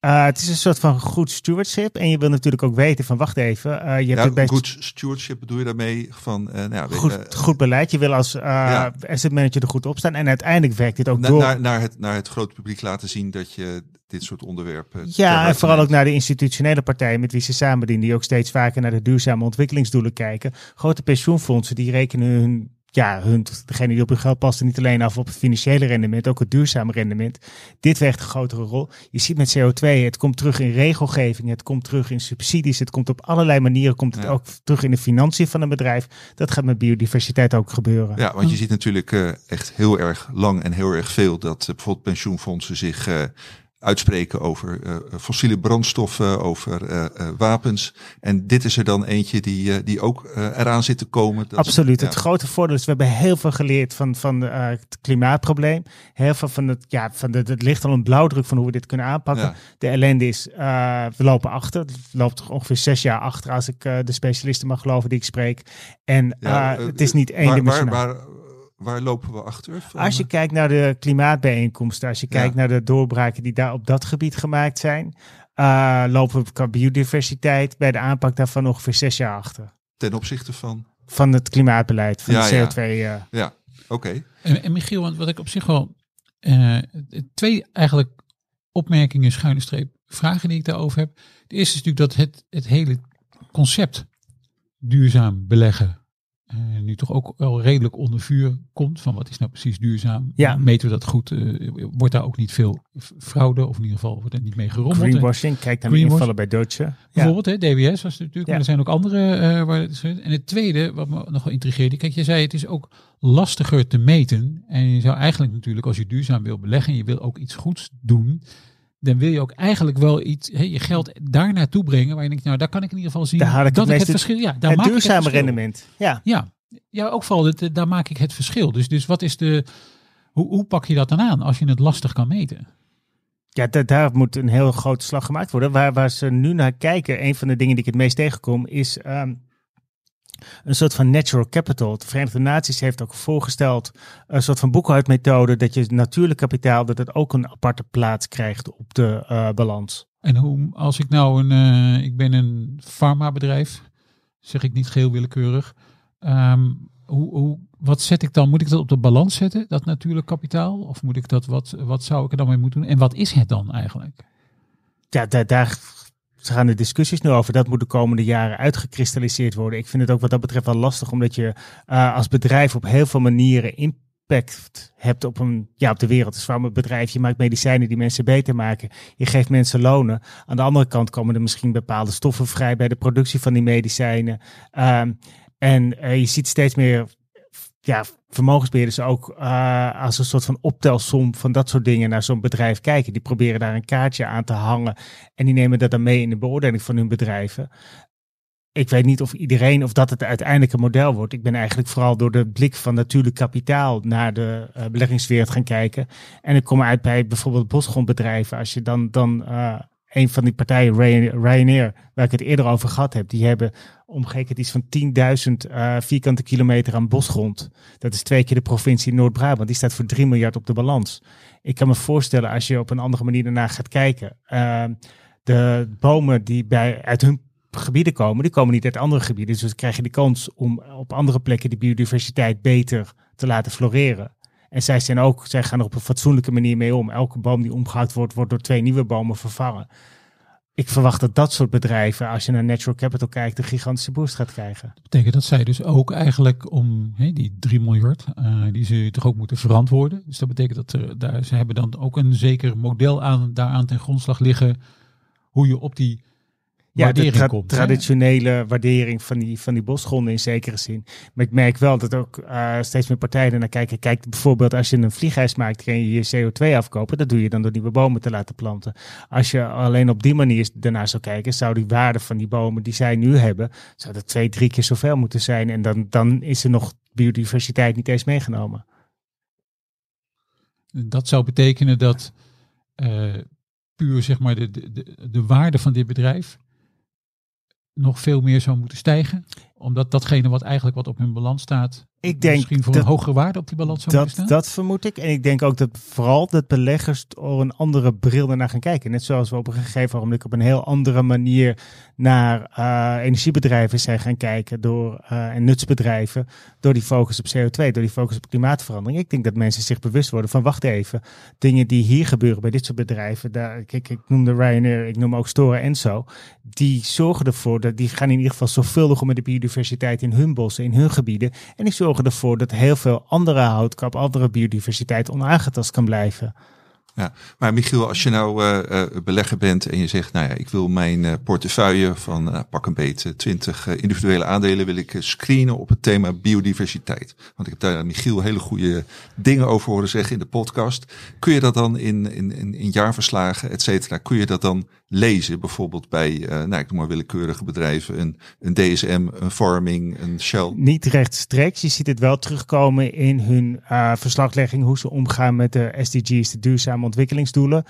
Uh, het is een soort van goed stewardship. En je wil natuurlijk ook weten van, wacht even. Uh, je ja, hebt het goed stewardship bedoel je daarmee van... Uh, nou ja, goed, goed beleid. Je wil als ja. asset manager er goed op staan. En uiteindelijk werkt dit ook Na, door. Naar, naar, het, naar het grote publiek laten zien dat je dit soort onderwerpen... Ja, en vooral ook naar de institutionele partijen met wie ze samen dienen. Die ook steeds vaker naar de duurzame ontwikkelingsdoelen kijken. Grote pensioenfondsen die rekenen hun ja, hun, degene die op hun geld passen, niet alleen af op het financiële rendement, ook het duurzame rendement. Dit weegt een grotere rol. Je ziet met CO2, het komt terug in regelgeving, het komt terug in subsidies, het komt op allerlei manieren, komt het Ja. ook terug in de financiën van een bedrijf. Dat gaat met biodiversiteit ook gebeuren. Ja, want je ziet natuurlijk eh, echt heel erg lang en heel erg veel dat eh, bijvoorbeeld pensioenfondsen zich eh, uitspreken over eh, fossiele brandstoffen, over eh, eh, wapens. En dit is er dan eentje die, die ook eraan zit te komen. Dat- Absoluut. ja. Het grote voordeel is, we hebben heel veel geleerd van, van het klimaatprobleem. Heel veel van het, ja, van de, het ligt al een blauwdruk van hoe we dit kunnen aanpakken. Ja. De ellende is, we lopen achter. Het loopt ongeveer zes jaar achter als ik de specialisten mag geloven die ik spreek. En Ja, het is niet waar, eendimensionaal. waar, waar lopen we achter? Van, Als je kijkt naar de klimaatbijeenkomsten, als je Ja. kijkt naar de doorbraken die daar op dat gebied gemaakt zijn, eh, lopen we qua biodiversiteit bij de aanpak daarvan ongeveer zes jaar achter. ten opzichte van? Van het klimaatbeleid, van Ja, de ja. CO2. eh. Ja, oké. En, en Michiel, want wat ik op zich wel eh, twee eigenlijk opmerkingen, schuine streep, vragen die ik daarover heb. De eerste is natuurlijk dat het, het hele concept duurzaam beleggen eh, nu toch ook wel redelijk onder vuur komt. Van wat is nou precies duurzaam? Ja. Meten we dat goed? Eh, wordt daar ook niet veel fraude of in ieder geval wordt er niet mee gerommeld? En- Greenwashing, kijk naar de Greenwash. invallen bij Deutsche. Ja. Bijvoorbeeld, hè, DWS was het natuurlijk, Ja. maar er zijn ook andere eh, waar het. En het tweede, wat me nog wel intrigeerde, kijk, je zei het is ook lastiger te meten. En je zou eigenlijk natuurlijk, als je duurzaam wil beleggen en je wil ook iets goeds doen, dan wil je ook eigenlijk wel iets, je geld daar naartoe brengen waar je denkt, nou, daar kan ik in ieder geval zien Daar ik dat het ik het verschil, ja, daar het maak ik duurzame verschil. rendement. Ja. Ja, ja, ook vooral, het, daar maak ik het verschil. Dus, dus wat is de, hoe, hoe pak je dat dan aan als je het lastig kan meten? Ja, da- daar moet een heel grote slag gemaakt worden. Waar, waar ze nu naar kijken, een van de dingen die ik het meest tegenkom, is ehm, een soort van natural capital. De Verenigde Naties heeft ook voorgesteld een soort van boekhoudmethode dat je natuurlijk kapitaal, dat het ook een aparte plaats krijgt op de eh, balans. En hoe, als ik nou een, eh, ik ben een farmabedrijf, zeg ik niet geheel willekeurig. Ehm, hoe, hoe, wat zet ik dan? Moet ik dat op de balans zetten, dat natuurlijk kapitaal? Of moet ik dat, wat, wat zou ik er dan mee moeten doen? En wat is het dan eigenlijk? Ja, daar, daar gaan de discussies nu over. Dat moet de komende jaren uitgekristalliseerd worden. Ik vind het ook wat dat betreft wel lastig, omdat je eh, als bedrijf op heel veel manieren impact hebt op, een, ja, op de wereld. Dus waarom een bedrijf, je maakt medicijnen die mensen beter maken. Je geeft mensen lonen. Aan de andere kant komen er misschien bepaalde stoffen vrij bij de productie van die medicijnen. Ehm, en eh, je ziet steeds meer ja, vermogensbeheerders ook eh, als een soort van optelsom van dat soort dingen naar zo'n bedrijf kijken. Die proberen daar een kaartje aan te hangen en die nemen dat dan mee in de beoordeling van hun bedrijven. Ik weet niet of iedereen, of dat het uiteindelijk een model wordt. Ik ben eigenlijk vooral door de blik van natuurlijk kapitaal naar de eh, beleggingswereld gaan kijken. En ik kom uit bij bijvoorbeeld bosgrondbedrijven. Als je dan, dan eh, een van die partijen, Ryan- Ryanair, waar ik het eerder over gehad heb, die hebben omgerekend iets van 10.000 eh, vierkante kilometer aan bosgrond. Dat is twee keer de provincie Noord-Brabant. Die staat voor 3 miljard op de balans. Ik kan me voorstellen als je op een andere manier daarna gaat kijken. eh, de bomen die bij, uit hun gebieden komen, die komen niet uit andere gebieden. Dus dan krijg je de kans om op andere plekken die biodiversiteit beter te laten floreren. En zij, zijn ook, zij gaan er op een fatsoenlijke manier mee om. Elke boom die omgehakt wordt, wordt door twee nieuwe bomen vervangen. Ik verwacht dat dat soort bedrijven, als je naar natural capital kijkt, een gigantische boost gaat krijgen. Dat betekent dat zij dus ook eigenlijk om die 3 miljard, eh, die ze toch ook moeten verantwoorden. Dus dat betekent dat daar, ze hebben dan ook een zeker model aan, daaraan ten grondslag liggen hoe je op die Ja, de waardering tra- komt. hè? traditionele waardering van die, van die bosgronden in zekere zin. Maar ik merk wel dat ook eh, steeds meer partijen ernaar kijken. Kijk, bijvoorbeeld als je een vliegreis maakt, kun je je CO2 afkopen. Dat doe je dan door nieuwe bomen te laten planten. Als je alleen op die manier daarnaar zou kijken, zou die waarde van die bomen die zij nu hebben, zou dat twee, drie keer zoveel moeten zijn. En dan, dan is er nog biodiversiteit niet eens meegenomen. Dat zou betekenen dat eh, puur zeg maar de, de, de, de waarde van dit bedrijf nog veel meer zou moeten stijgen. Omdat datgene wat eigenlijk wat op hun balans staat, Ik denk misschien voor dat- een hogere waarde op die balans zou moeten Dat, staan. dat vermoed ik. En ik denk ook dat vooral dat beleggers door een andere bril ernaar gaan kijken. Net zoals we op een gegeven moment op een heel andere manier naar eh, energiebedrijven zijn gaan kijken. Door, eh, en nutsbedrijven. Door die focus op CO2, door die focus op klimaatverandering. Ik denk dat mensen zich bewust worden van wacht even. Dingen die hier gebeuren bij dit soort bedrijven. Daar, kijk, ik noemde Ryanair, ik noem ook Stora en zo. Die zorgen ervoor dat die gaan in ieder geval zorgvuldig om met de biodiversiteit in hun bossen, in hun gebieden. En die zorgen ervoor dat heel veel andere houtkap, andere biodiversiteit onaangetast kan blijven. Ja, maar Michiel, als je nou uh, belegger bent en je zegt, nou ja, ik wil mijn uh, portefeuille van pak een beet 20 individuele aandelen wil ik screenen op het thema biodiversiteit. Want ik heb daar Michiel hele goede dingen over horen zeggen in de podcast. Kun je dat dan in, in, in, in jaarverslagen, et cetera, kun je dat dan lezen? Bijvoorbeeld bij, nou ik noem maar willekeurige bedrijven, een, een DSM, een Farming, een Shell? Niet rechtstreeks. Je ziet het wel terugkomen in hun verslaglegging, hoe ze omgaan met de SDG's, de duurzame ontwikkelingsdoelen.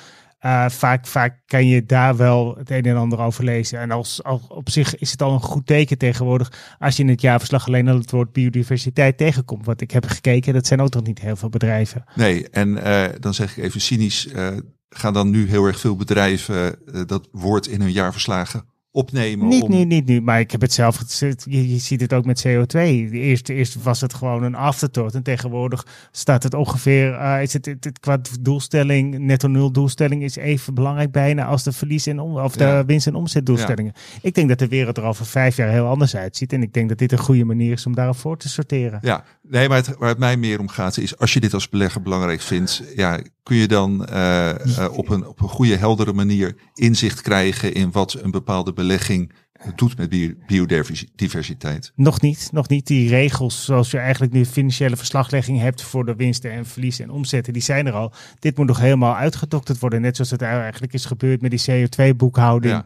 Uh, vaak, vaak kan je daar wel het een en ander over lezen. En als, als, op zich is het al een goed teken tegenwoordig als je in het jaarverslag alleen al het woord biodiversiteit tegenkomt. Want ik heb gekeken, dat zijn ook nog niet heel veel bedrijven. Nee, en uh, dan zeg ik even cynisch, uh, gaan dan nu heel erg veel bedrijven dat woord in hun jaarverslagen opnemen. Niet om... nu, niet nu, maar ik heb het zelf gezet. Je, je ziet het ook met CO2. Eerst, eerst was het gewoon een afterthought en tegenwoordig staat het ongeveer, uh, is het, het, het, qua doelstelling, netto nul doelstelling is even belangrijk bijna als de verlies en om, of de Ja. winst- en omzetdoelstellingen. Ik denk dat de wereld er over vijf jaar heel anders uitziet en ik denk dat dit een goede manier is om daarop voor te sorteren. Ja, nee, maar het, waar het mij meer om gaat is, als je dit als belegger belangrijk vindt, ja, kun je dan eh, eh, op, een, op een goede, heldere manier inzicht krijgen in wat een bepaalde belegging doet met bio- biodiversiteit. Nog niet, nog niet. Die regels zoals je eigenlijk nu financiële verslaglegging hebt voor de winsten en verliezen en omzetten, die zijn er al. Dit moet nog helemaal uitgedokterd worden, net zoals het eigenlijk is gebeurd met die CO2-boekhouding. Ja.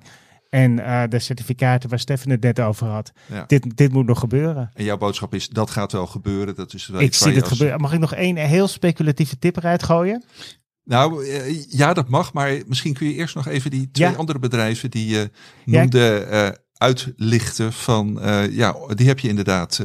En eh, de certificaten waar Stefan het net over had. Ja. Dit, dit moet nog gebeuren. En jouw boodschap is, dat gaat wel gebeuren. Dat is wel Ik zie het als- gebeuren. Mag ik nog één heel speculatieve tip eruit gooien? Nou, eh, ja, dat mag. Maar misschien kun je eerst nog even die twee Ja. andere bedrijven die je Ja, noemde eh, uitlichten. Van, ja, die heb je inderdaad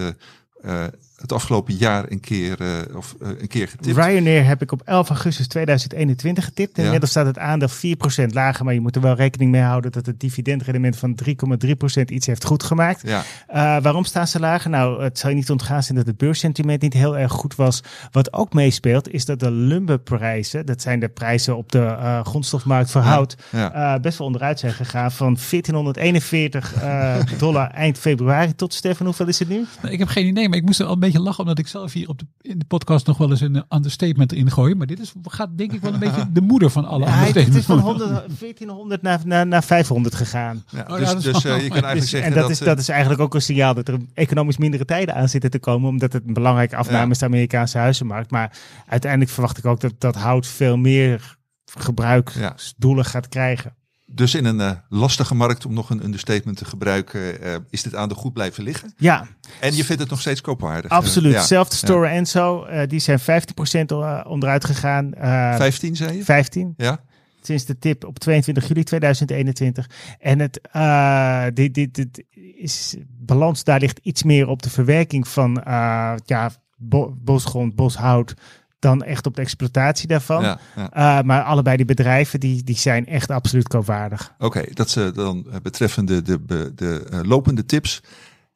het afgelopen jaar een keer, eh, of, eh, een keer getipt. Ryanair heb ik op 11 augustus 2021 getipt. En Ja. Inmiddels staat het aandeel 4% lager, maar je moet er wel rekening mee houden dat het dividendrendement van 3,3% iets heeft goed gemaakt. Ja, Uh, waarom staan ze lager? Nou, het zal je niet ontgaan zijn dat het beurssentiment niet heel erg goed was. Wat ook meespeelt, is dat de lumberprijzen, dat zijn de prijzen op de uh, grondstofmarkt voor hout, ja. uh, best wel onderuit zijn gegaan. Van 1441 uh, dollar eind februari tot, Stefan, hoeveel is het nu? Nou, Ik heb geen idee, maar ik moest er al een beetje lachen omdat ik zelf hier op de, in de podcast nog wel eens een understatement erin gooi. Maar dit is, gaat denk ik wel een beetje de moeder van alle Ja, het is van 100, 1400 naar, naar, naar 500 gegaan. ja. ja, dus dus eh, je kan eigenlijk Dus- zeggen en dat, dat... is, eh, dat is eigenlijk ook een signaal dat er economisch mindere tijden aan zitten te komen. Omdat het een belangrijke afname Ja. is de Amerikaanse huizenmarkt. Maar uiteindelijk verwacht ik ook dat dat hout veel meer gebruiksdoelen gaat krijgen. Dus in een eh, lastige markt, om nog een understatement te gebruiken, eh, is dit aandeel goed blijven liggen. Ja, En je vindt het nog steeds koopwaardig. absoluut. Eh, ja. Zelfde Store en zo. eh, die zijn 15% o- onderuit gegaan. Eh 15 zei je? 15. Ja? Sinds de tip op 22 juli 2021. En het dit, dit, dit is balans daar ligt iets meer op de verwerking van ja, bo- bosgrond, boshout dan echt op de exploitatie daarvan. Ja, ja. Eh, maar allebei die bedrijven die, die zijn echt absoluut koopwaardig. Oké, dat ze dan eh, betreffende de, de, de eh, lopende tips.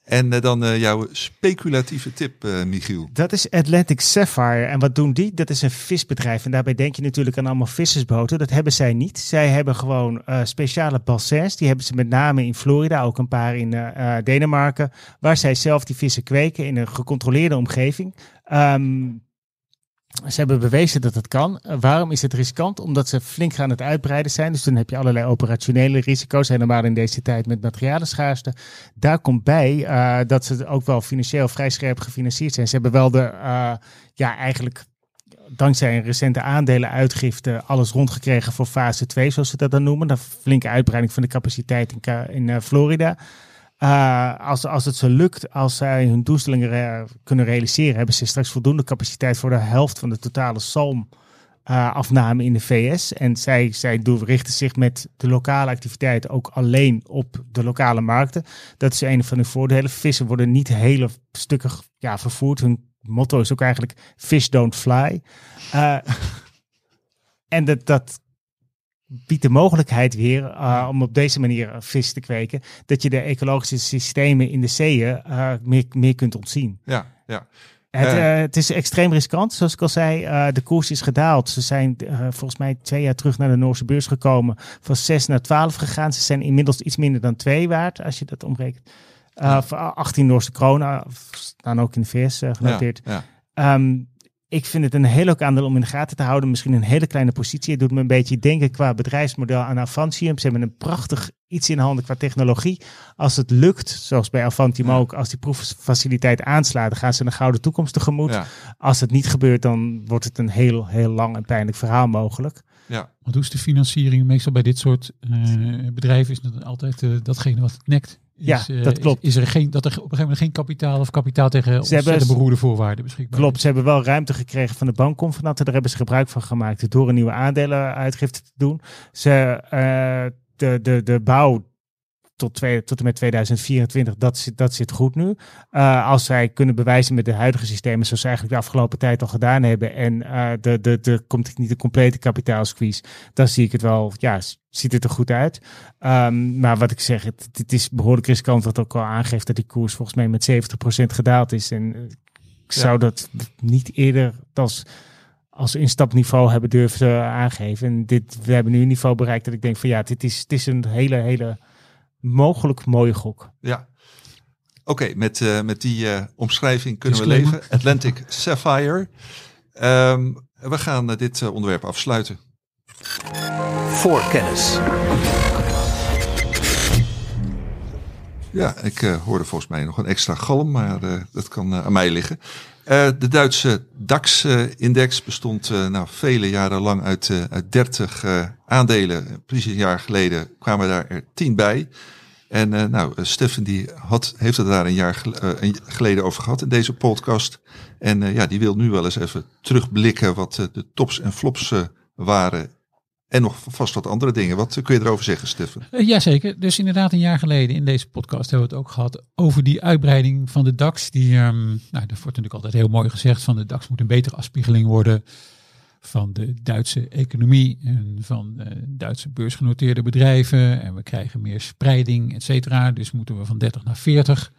En dan jouw speculatieve tip, Michiel. Dat is Atlantic Sapphire. En wat doen die? Dat is een visbedrijf. En daarbij denk je natuurlijk aan allemaal vissersboten. Dat hebben zij niet. Zij hebben gewoon speciale bassins. Die hebben ze met name in Florida, ook een paar in Denemarken. Waar zij zelf die vissen kweken in een gecontroleerde omgeving. Ehm, ze hebben bewezen dat het kan. Eh, waarom is het riskant? Omdat ze flink aan het uitbreiden zijn. Dus dan heb je allerlei operationele risico's. Helemaal in deze tijd met materialenschaarste. Daar komt bij eh, dat ze ook wel financieel vrij scherp gefinancierd zijn. Ze hebben wel de, eh, ja, eigenlijk dankzij een recente aandelenuitgifte alles rondgekregen voor fase 2, zoals ze dat dan noemen. Een flinke uitbreiding van de capaciteit in, in Florida. Uh, als, als het zo lukt, als zij hun doelstellingen kunnen realiseren, hebben ze straks voldoende capaciteit voor de helft van de totale salm. Uh, afname in de VS. En zij, zij richten zich met de lokale activiteiten ook alleen op de lokale markten. Dat is een van hun voordelen. Vissen worden niet hele stukken ja, vervoerd. Hun motto is ook eigenlijk fish don't fly. Uh, en dat, dat biedt de mogelijkheid weer uh, om op deze manier vis te kweken. Dat je de ecologische systemen in de zeeën uh, meer, meer kunt ontzien. Ja, ja. Het, uh, het, is extreem riskant, zoals ik al zei. Uh, de koers is gedaald. Ze zijn uh, volgens mij twee jaar terug naar de Noorse beurs gekomen. Van 6 naar 12 gegaan. Ze zijn inmiddels iets minder dan 2 waard, als je dat omrekent. Voor 18 Noorse kronen, staan ook in de VS genoteerd. Ja, ja. Um, ik vind het een heel leuk aandeel om in de gaten te houden. Misschien een hele kleine positie. Het doet me een beetje denken qua bedrijfsmodel aan Avantium. Ze hebben een prachtig iets in handen qua technologie. Als het lukt, zoals bij Avantium Ja. ook, als die proeffaciliteit aanslaat, dan gaan ze een gouden toekomst tegemoet. Ja, Als het niet gebeurt, dan wordt het een heel, heel lang en pijnlijk verhaal mogelijk. ja. Want hoe is de financiering? Meestal bij dit soort eh, bedrijven is het altijd eh, datgene wat het nekt. Ja, eh, dat klopt. Is, is er geen, dat er op een gegeven moment geen kapitaal of kapitaal tegen ontzettend hebben- beroerde voorwaarden beschikbaar Klopt, is? ze hebben wel ruimte gekregen van de bankconvenanten. Daar hebben ze gebruik van gemaakt door een nieuwe aandelenuitgifte te doen. Ze, eh, de, de, de bouw tot, twee, tot en met 2024, dat zit, dat zit goed nu. Eh, als zij kunnen bewijzen met de huidige systemen, zoals ze eigenlijk de afgelopen tijd al gedaan hebben, en eh de, de, de komt niet de complete kapitaalsqueeze, dan zie ik het wel, ja, ziet het er goed uit. Ehm, maar wat ik zeg, het, het is behoorlijk riskant, wat ook al aangeeft dat die koers volgens mij met 70% gedaald is. En eh, ik Ja. zou dat niet eerder als, als instapniveau hebben durven aangeven. En dit, we hebben nu een niveau bereikt dat ik denk van ja, dit is, het is een hele, hele mogelijk mooie gok. Ja. Oké, met, eh, met die eh, omschrijving kunnen we leven. Atlantic Sapphire. Ehm, we gaan eh, dit eh, onderwerp afsluiten. Voorkennis. Ja, ik eh, hoorde volgens mij nog een extra galm, maar eh, dat kan aan mij liggen. Eh, de Duitse DAX-index bestond eh, nou, vele jaren lang uit, eh, uit 30 eh, aandelen. Precies een jaar geleden kwamen daar er 10 bij. En eh, nou, eh, Stefan die had, heeft het daar een jaar eh, geleden over gehad in deze podcast. En ja, die wil nu wel eens even terugblikken wat de tops en flops waren. En nog vast wat andere dingen. Wat kun je erover zeggen, Stefan? Jazeker. Dus inderdaad een jaar geleden in deze podcast hebben we het ook gehad over die uitbreiding van de DAX. Die, ehm, nou, dat wordt natuurlijk altijd heel mooi gezegd van de DAX moet een betere afspiegeling worden van de Duitse economie en van de Duitse beursgenoteerde bedrijven. En we krijgen meer spreiding, et cetera. Dus moeten we van 30 naar 40.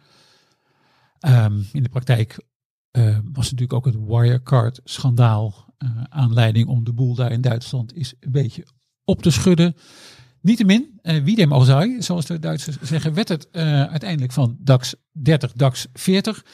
Ehm, in de praktijk eh, was natuurlijk ook het Wirecard-schandaal eh, aanleiding om de boel daar in Duitsland is een beetje op te schudden. Niettemin, eh wie dem sei, zoals de Duitsers zeggen, werd het eh, uiteindelijk van DAX 30, DAX 40.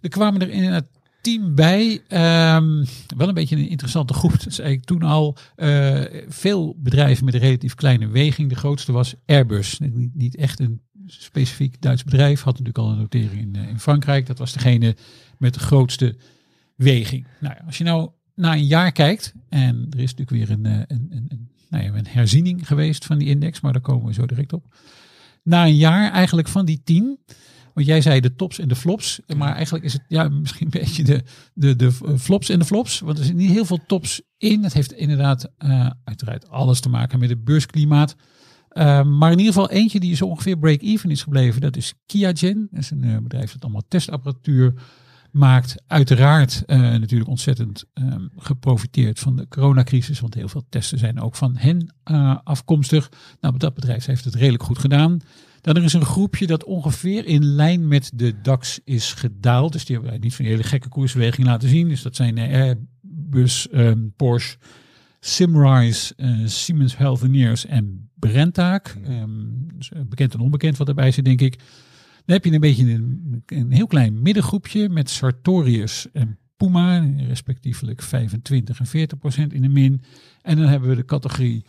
Er kwamen er inderdaad tien bij. Ehm, wel een beetje een interessante groep. Dat zei ik toen al. Eh, veel bedrijven met een relatief kleine weging. De grootste was Airbus. Niet, echt een specifiek Duits bedrijf. Had natuurlijk al een notering in, eh, in Frankrijk. Dat was degene met de grootste weging. Nou ja, als je nou na een jaar kijkt. En er is natuurlijk weer eh, een, een, een, nou ja, een herziening geweest van die index. Maar daar komen we zo direct op. Na een jaar eigenlijk van die tien. Want jij zei de tops en de flops. Maar eigenlijk is het ja, misschien een beetje de, de, de flops en de flops. Want er zitten niet heel veel tops in. Het heeft inderdaad eh, uiteraard alles te maken met het beursklimaat. Uh, maar in ieder geval eentje die zo ongeveer break-even is gebleven. Dat is Kiagen. Dat is een uh, bedrijf dat allemaal testapparatuur maakt. Uiteraard natuurlijk ontzettend um, geprofiteerd van de coronacrisis. Want heel veel testen zijn ook van hen afkomstig. Nou, dat bedrijf heeft het redelijk goed gedaan. Dan er is een groepje dat ongeveer in lijn met de DAX is gedaald. Dus die hebben niet van die hele gekke koersbeweging laten zien. Dus dat zijn Airbus, um, Porsche, Simrise, uh, Siemens Healthineers en Brenntag. Um, dus bekend en onbekend wat erbij zit, denk ik. Dan heb je een beetje een, een heel klein middengroepje met Sartorius en Puma, respectievelijk 25 en 40 procent in de min. En dan hebben we de categorie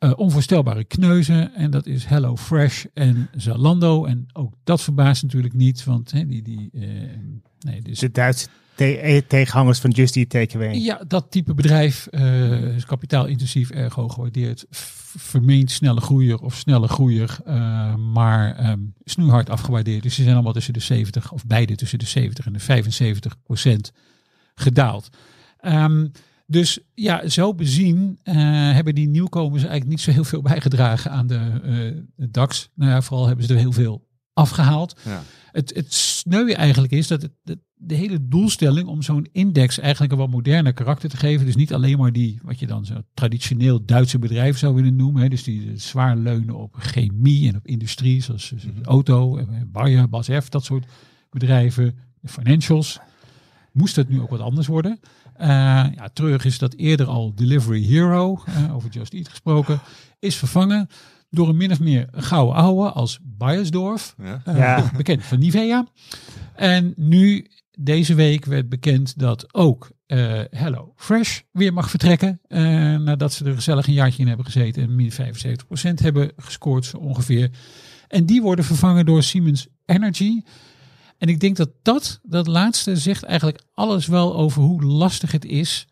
uh, onvoorstelbare kneuzen. En dat is Hello Fresh en Zalando. En ook dat verbaast natuurlijk niet, want hè, die... die uh, nee, dus de Duitse te tegenhangers van Just Eat Takeaway. Ja, dat type bedrijf uh, is kapitaalintensief, erg hoog gewaardeerd. Vermeend snelle groeier of snelle groeier, maar um, snoeihard afgewaardeerd. Dus ze zijn allemaal tussen de 70 of beide tussen de 70 en de 75 procent gedaald. Um, dus ja, zo bezien uh, hebben die nieuwkomers eigenlijk niet zo heel veel bijgedragen aan de, uh, de DAX. Nou ja, vooral hebben ze er heel veel afgehaald. Ja. Het, het sneuwe eigenlijk is dat het, de, de hele doelstelling om zo'n index eigenlijk een wat moderner karakter te geven. Dus niet alleen maar die, wat je dan zo traditioneel Duitse bedrijf zou willen noemen. Hè, dus die zwaar leunen op chemie en op industrie, zoals mm -hmm. auto, Bayer, BASF, dat soort bedrijven, de financials. Moest het nu ook wat anders worden? Uh, ja, terug is dat eerder al Delivery Hero, uh, over Just Eat gesproken, is vervangen door een min of meer gouden ouwe als Beiersdorf, Ja. eh, Ja. bekend van Nivea. En nu, deze week, werd bekend dat ook eh Hello Fresh weer mag vertrekken. eh, nadat ze er gezellig een jaartje in hebben gezeten en min 75% hebben gescoord zo ongeveer. En die worden vervangen door Siemens Energy. En ik denk dat dat, dat laatste, zegt eigenlijk alles wel over hoe lastig het is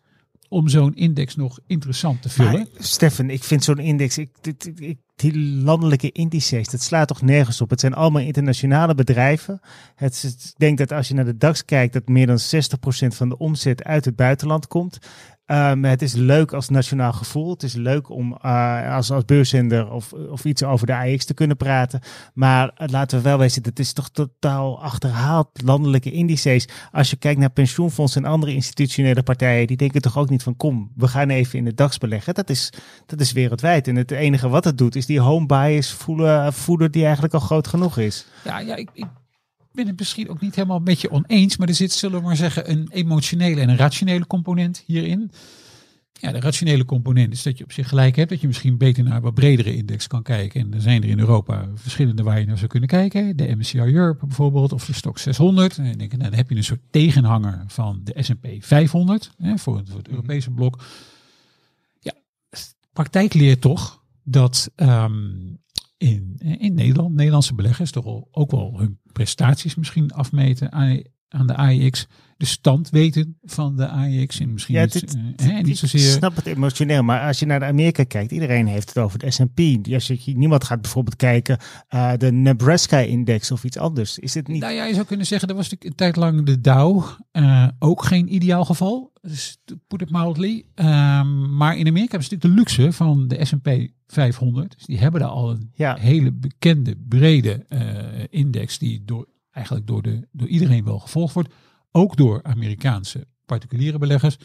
om zo'n index nog interessant te vullen. Maar, Stefan, ik vind zo'n index, ik, dit- ik, die landelijke indices, dat slaat toch nergens op. Het zijn allemaal internationale bedrijven. Het, is- ik denk dat als je naar de DAX kijkt, dat meer dan 60% van de omzet uit het buitenland komt. Ehm, het is leuk als nationaal gevoel. Het is leuk om eh, als, als beurszender of, of iets over de AX te kunnen praten. Maar eh, laten we wel wezen, het is toch totaal achterhaald landelijke indices. Als je kijkt naar pensioenfondsen en andere institutionele partijen, die denken toch ook niet van kom, we gaan even in de DAX beleggen. Dat is, dat is wereldwijd. En het enige wat het doet, is die home bias voelen, voeden die eigenlijk al groot genoeg is. Ja, ja ik, ik ben het misschien ook niet helemaal met je oneens, maar er zit, zullen we maar zeggen, een emotionele en een rationele component hierin. Ja, de rationele component is dat je op zich gelijk hebt, dat je misschien beter naar een wat bredere index kan kijken. En er zijn er in Europa verschillende waar je naar zou kunnen kijken. De MSCI Europe bijvoorbeeld, of de Stock 600. En denk, nou, dan heb je een soort tegenhanger van de S&P 500, hè, voor, voor het Europese blok. Ja, praktijk leert toch dat ehm, in, in Nederland, Nederlandse beleggers toch ook wel hun prestaties misschien afmeten. Aan, aan de AEX. De stand weten van de AEX. En misschien Ja, niet, dit- eh, hè, niet Ik zozeer... snap het emotioneel, maar als je naar de Amerika kijkt, iedereen heeft het over de S&P. Als je, niemand gaat bijvoorbeeld kijken uh, de Nebraska-index of iets anders. Is het niet? Nou ja, je zou kunnen zeggen, dat was natuurlijk een tijd lang de Dow. eh, ook geen ideaal geval. Dus put it mildly. Ehm, maar in Amerika hebben ze natuurlijk de luxe van de S&P 500. Dus die hebben daar al een Ja. hele bekende, brede index die door, eigenlijk door, de, door iedereen wel gevolgd wordt. Ook door Amerikaanse particuliere beleggers.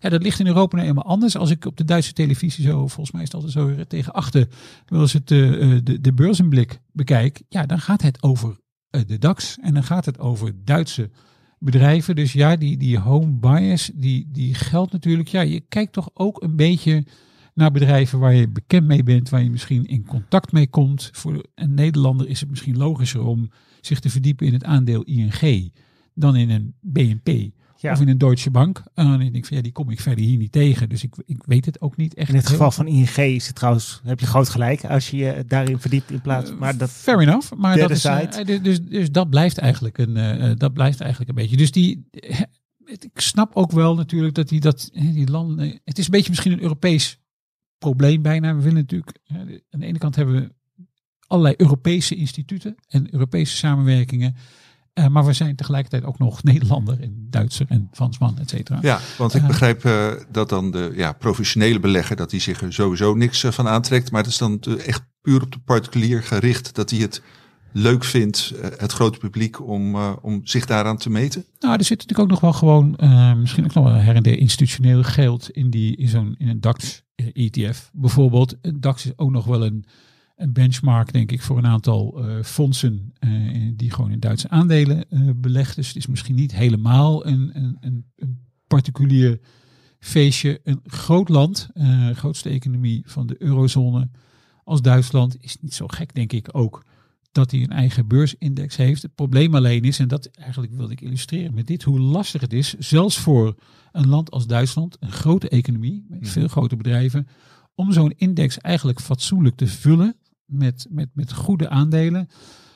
Ja, dat ligt in Europa nou eenmaal anders. Als ik op de Duitse televisie zo, volgens mij is het altijd zo tegen achter, wel het, eh, de, de beurzenblik bekijk. Ja, dan gaat het over eh, de DAX en dan gaat het over Duitse bedrijven. Dus ja, die, die home bias, die, die geldt natuurlijk. Ja, je kijkt toch ook een beetje naar bedrijven waar je bekend mee bent, waar je misschien in contact mee komt. Voor een Nederlander is het misschien logischer om zich te verdiepen in het aandeel ING dan in een BNP. Ja. Of in een Deutsche Bank. En dan denk ik van ja, die kom ik verder hier niet tegen. Dus ik, ik weet het ook niet echt. In het geval van ING is het trouwens, heb je groot gelijk als je je daarin verdiept in plaats. Maar dat, Fair enough. Maar dat is, eh, dus, dus, dus dat blijft eigenlijk een, eh, eh, dat blijft eigenlijk een beetje. Dus die, eh, ik snap ook wel natuurlijk dat die dat eh, die landen. Het is een beetje misschien een Europees probleem bijna. We willen natuurlijk aan de ene kant hebben we allerlei Europese instituten en Europese samenwerkingen. Eh, maar we zijn tegelijkertijd ook nog Nederlander en Duitser en Fransman, et cetera. Ja, want ik Eh. begrijp eh, dat dan de ja, professionele belegger dat hij zich er sowieso niks van aantrekt. Maar het is dan echt puur op de particulier gericht dat hij het leuk vindt, het grote publiek, om, om zich daaraan te meten. Nou, er zit natuurlijk ook nog wel gewoon, misschien ook nog wel her en der institutioneel geld in, die, in zo'n in een DAX ETF. Bijvoorbeeld, een DAX is ook nog wel een, een benchmark, denk ik, voor een aantal eh, fondsen eh, die gewoon in Duitse aandelen eh beleggen. Dus het is misschien niet helemaal een, een, een, een particulier feestje. Een groot land, eh, grootste economie van de eurozone als Duitsland, is niet zo gek, denk ik ook dat hij een eigen beursindex heeft. Het probleem alleen is, en dat eigenlijk wilde ik illustreren met dit, hoe lastig het is, zelfs voor een land als Duitsland, een grote economie met veel grote bedrijven, om zo'n index eigenlijk fatsoenlijk te vullen met, met, met goede aandelen.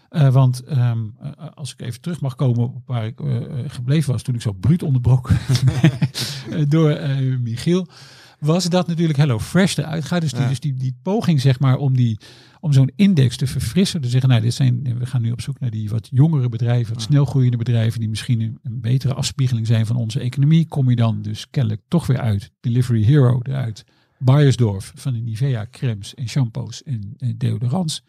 Eh, want ehm, eh, als ik even terug mag komen op waar ik eh, gebleven was toen ik zo bruut onderbroken door Michiel, was dat natuurlijk Hello Fresh eruit gaat. Dus die, Ja. dus die, die poging zeg maar om, die, om zo'n index te verfrissen. Te zeggen, nou, dit zijn, we gaan nu op zoek naar die wat jongere bedrijven, wat snel groeiende bedrijven, die misschien een, een betere afspiegeling zijn van onze economie. Kom je dan dus kennelijk toch weer uit. Delivery Hero eruit. Bayersdorf van de Nivea crèmes en shampoos en, en deodorants.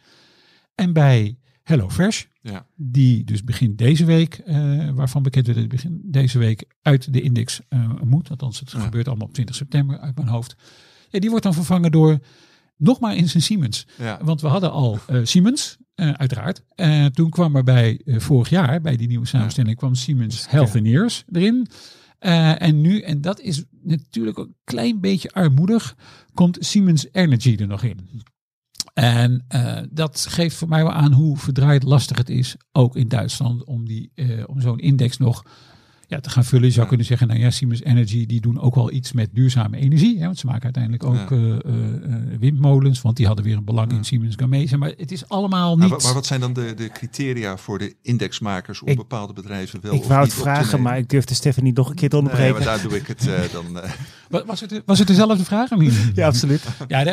En bij Hello Fresh, Ja. die dus begin deze week, eh, waarvan bekend werd dat het begin deze week uit de index eh, moet. Althans, het Ja. gebeurt allemaal op 20 september uit mijn hoofd. Ja, die wordt dan vervangen door nog maar eens een Siemens. Ja. Want we hadden al eh, Siemens, eh, uiteraard. Eh, toen kwam er bij vorig jaar, bij die nieuwe samenstelling, kwam Siemens Healthineers erin. Eh, en nu, en dat is natuurlijk ook een klein beetje armoedig, komt Siemens Energy er nog in. En uh, dat geeft voor mij wel aan hoe verdraaid lastig het is, ook in Duitsland, om, die, uh, om zo'n index nog ja, te gaan vullen. Je zou kunnen zeggen, nou ja, Siemens Energy die doen ook wel iets met duurzame energie. Hè, want ze maken uiteindelijk ook ja. uh, uh, windmolens, want die hadden weer een belang in Siemens Gamesa. Maar het is allemaal niet... Maar, maar wat zijn dan de, de criteria voor de indexmakers om ik, bepaalde bedrijven wel Ik wou het vragen, maar ik durfde Stefan niet nog een keer te onderbreken. Nee, maar daar doe ik het uh, dan... Was het, was het dezelfde vraag? ja, absoluut. Ja,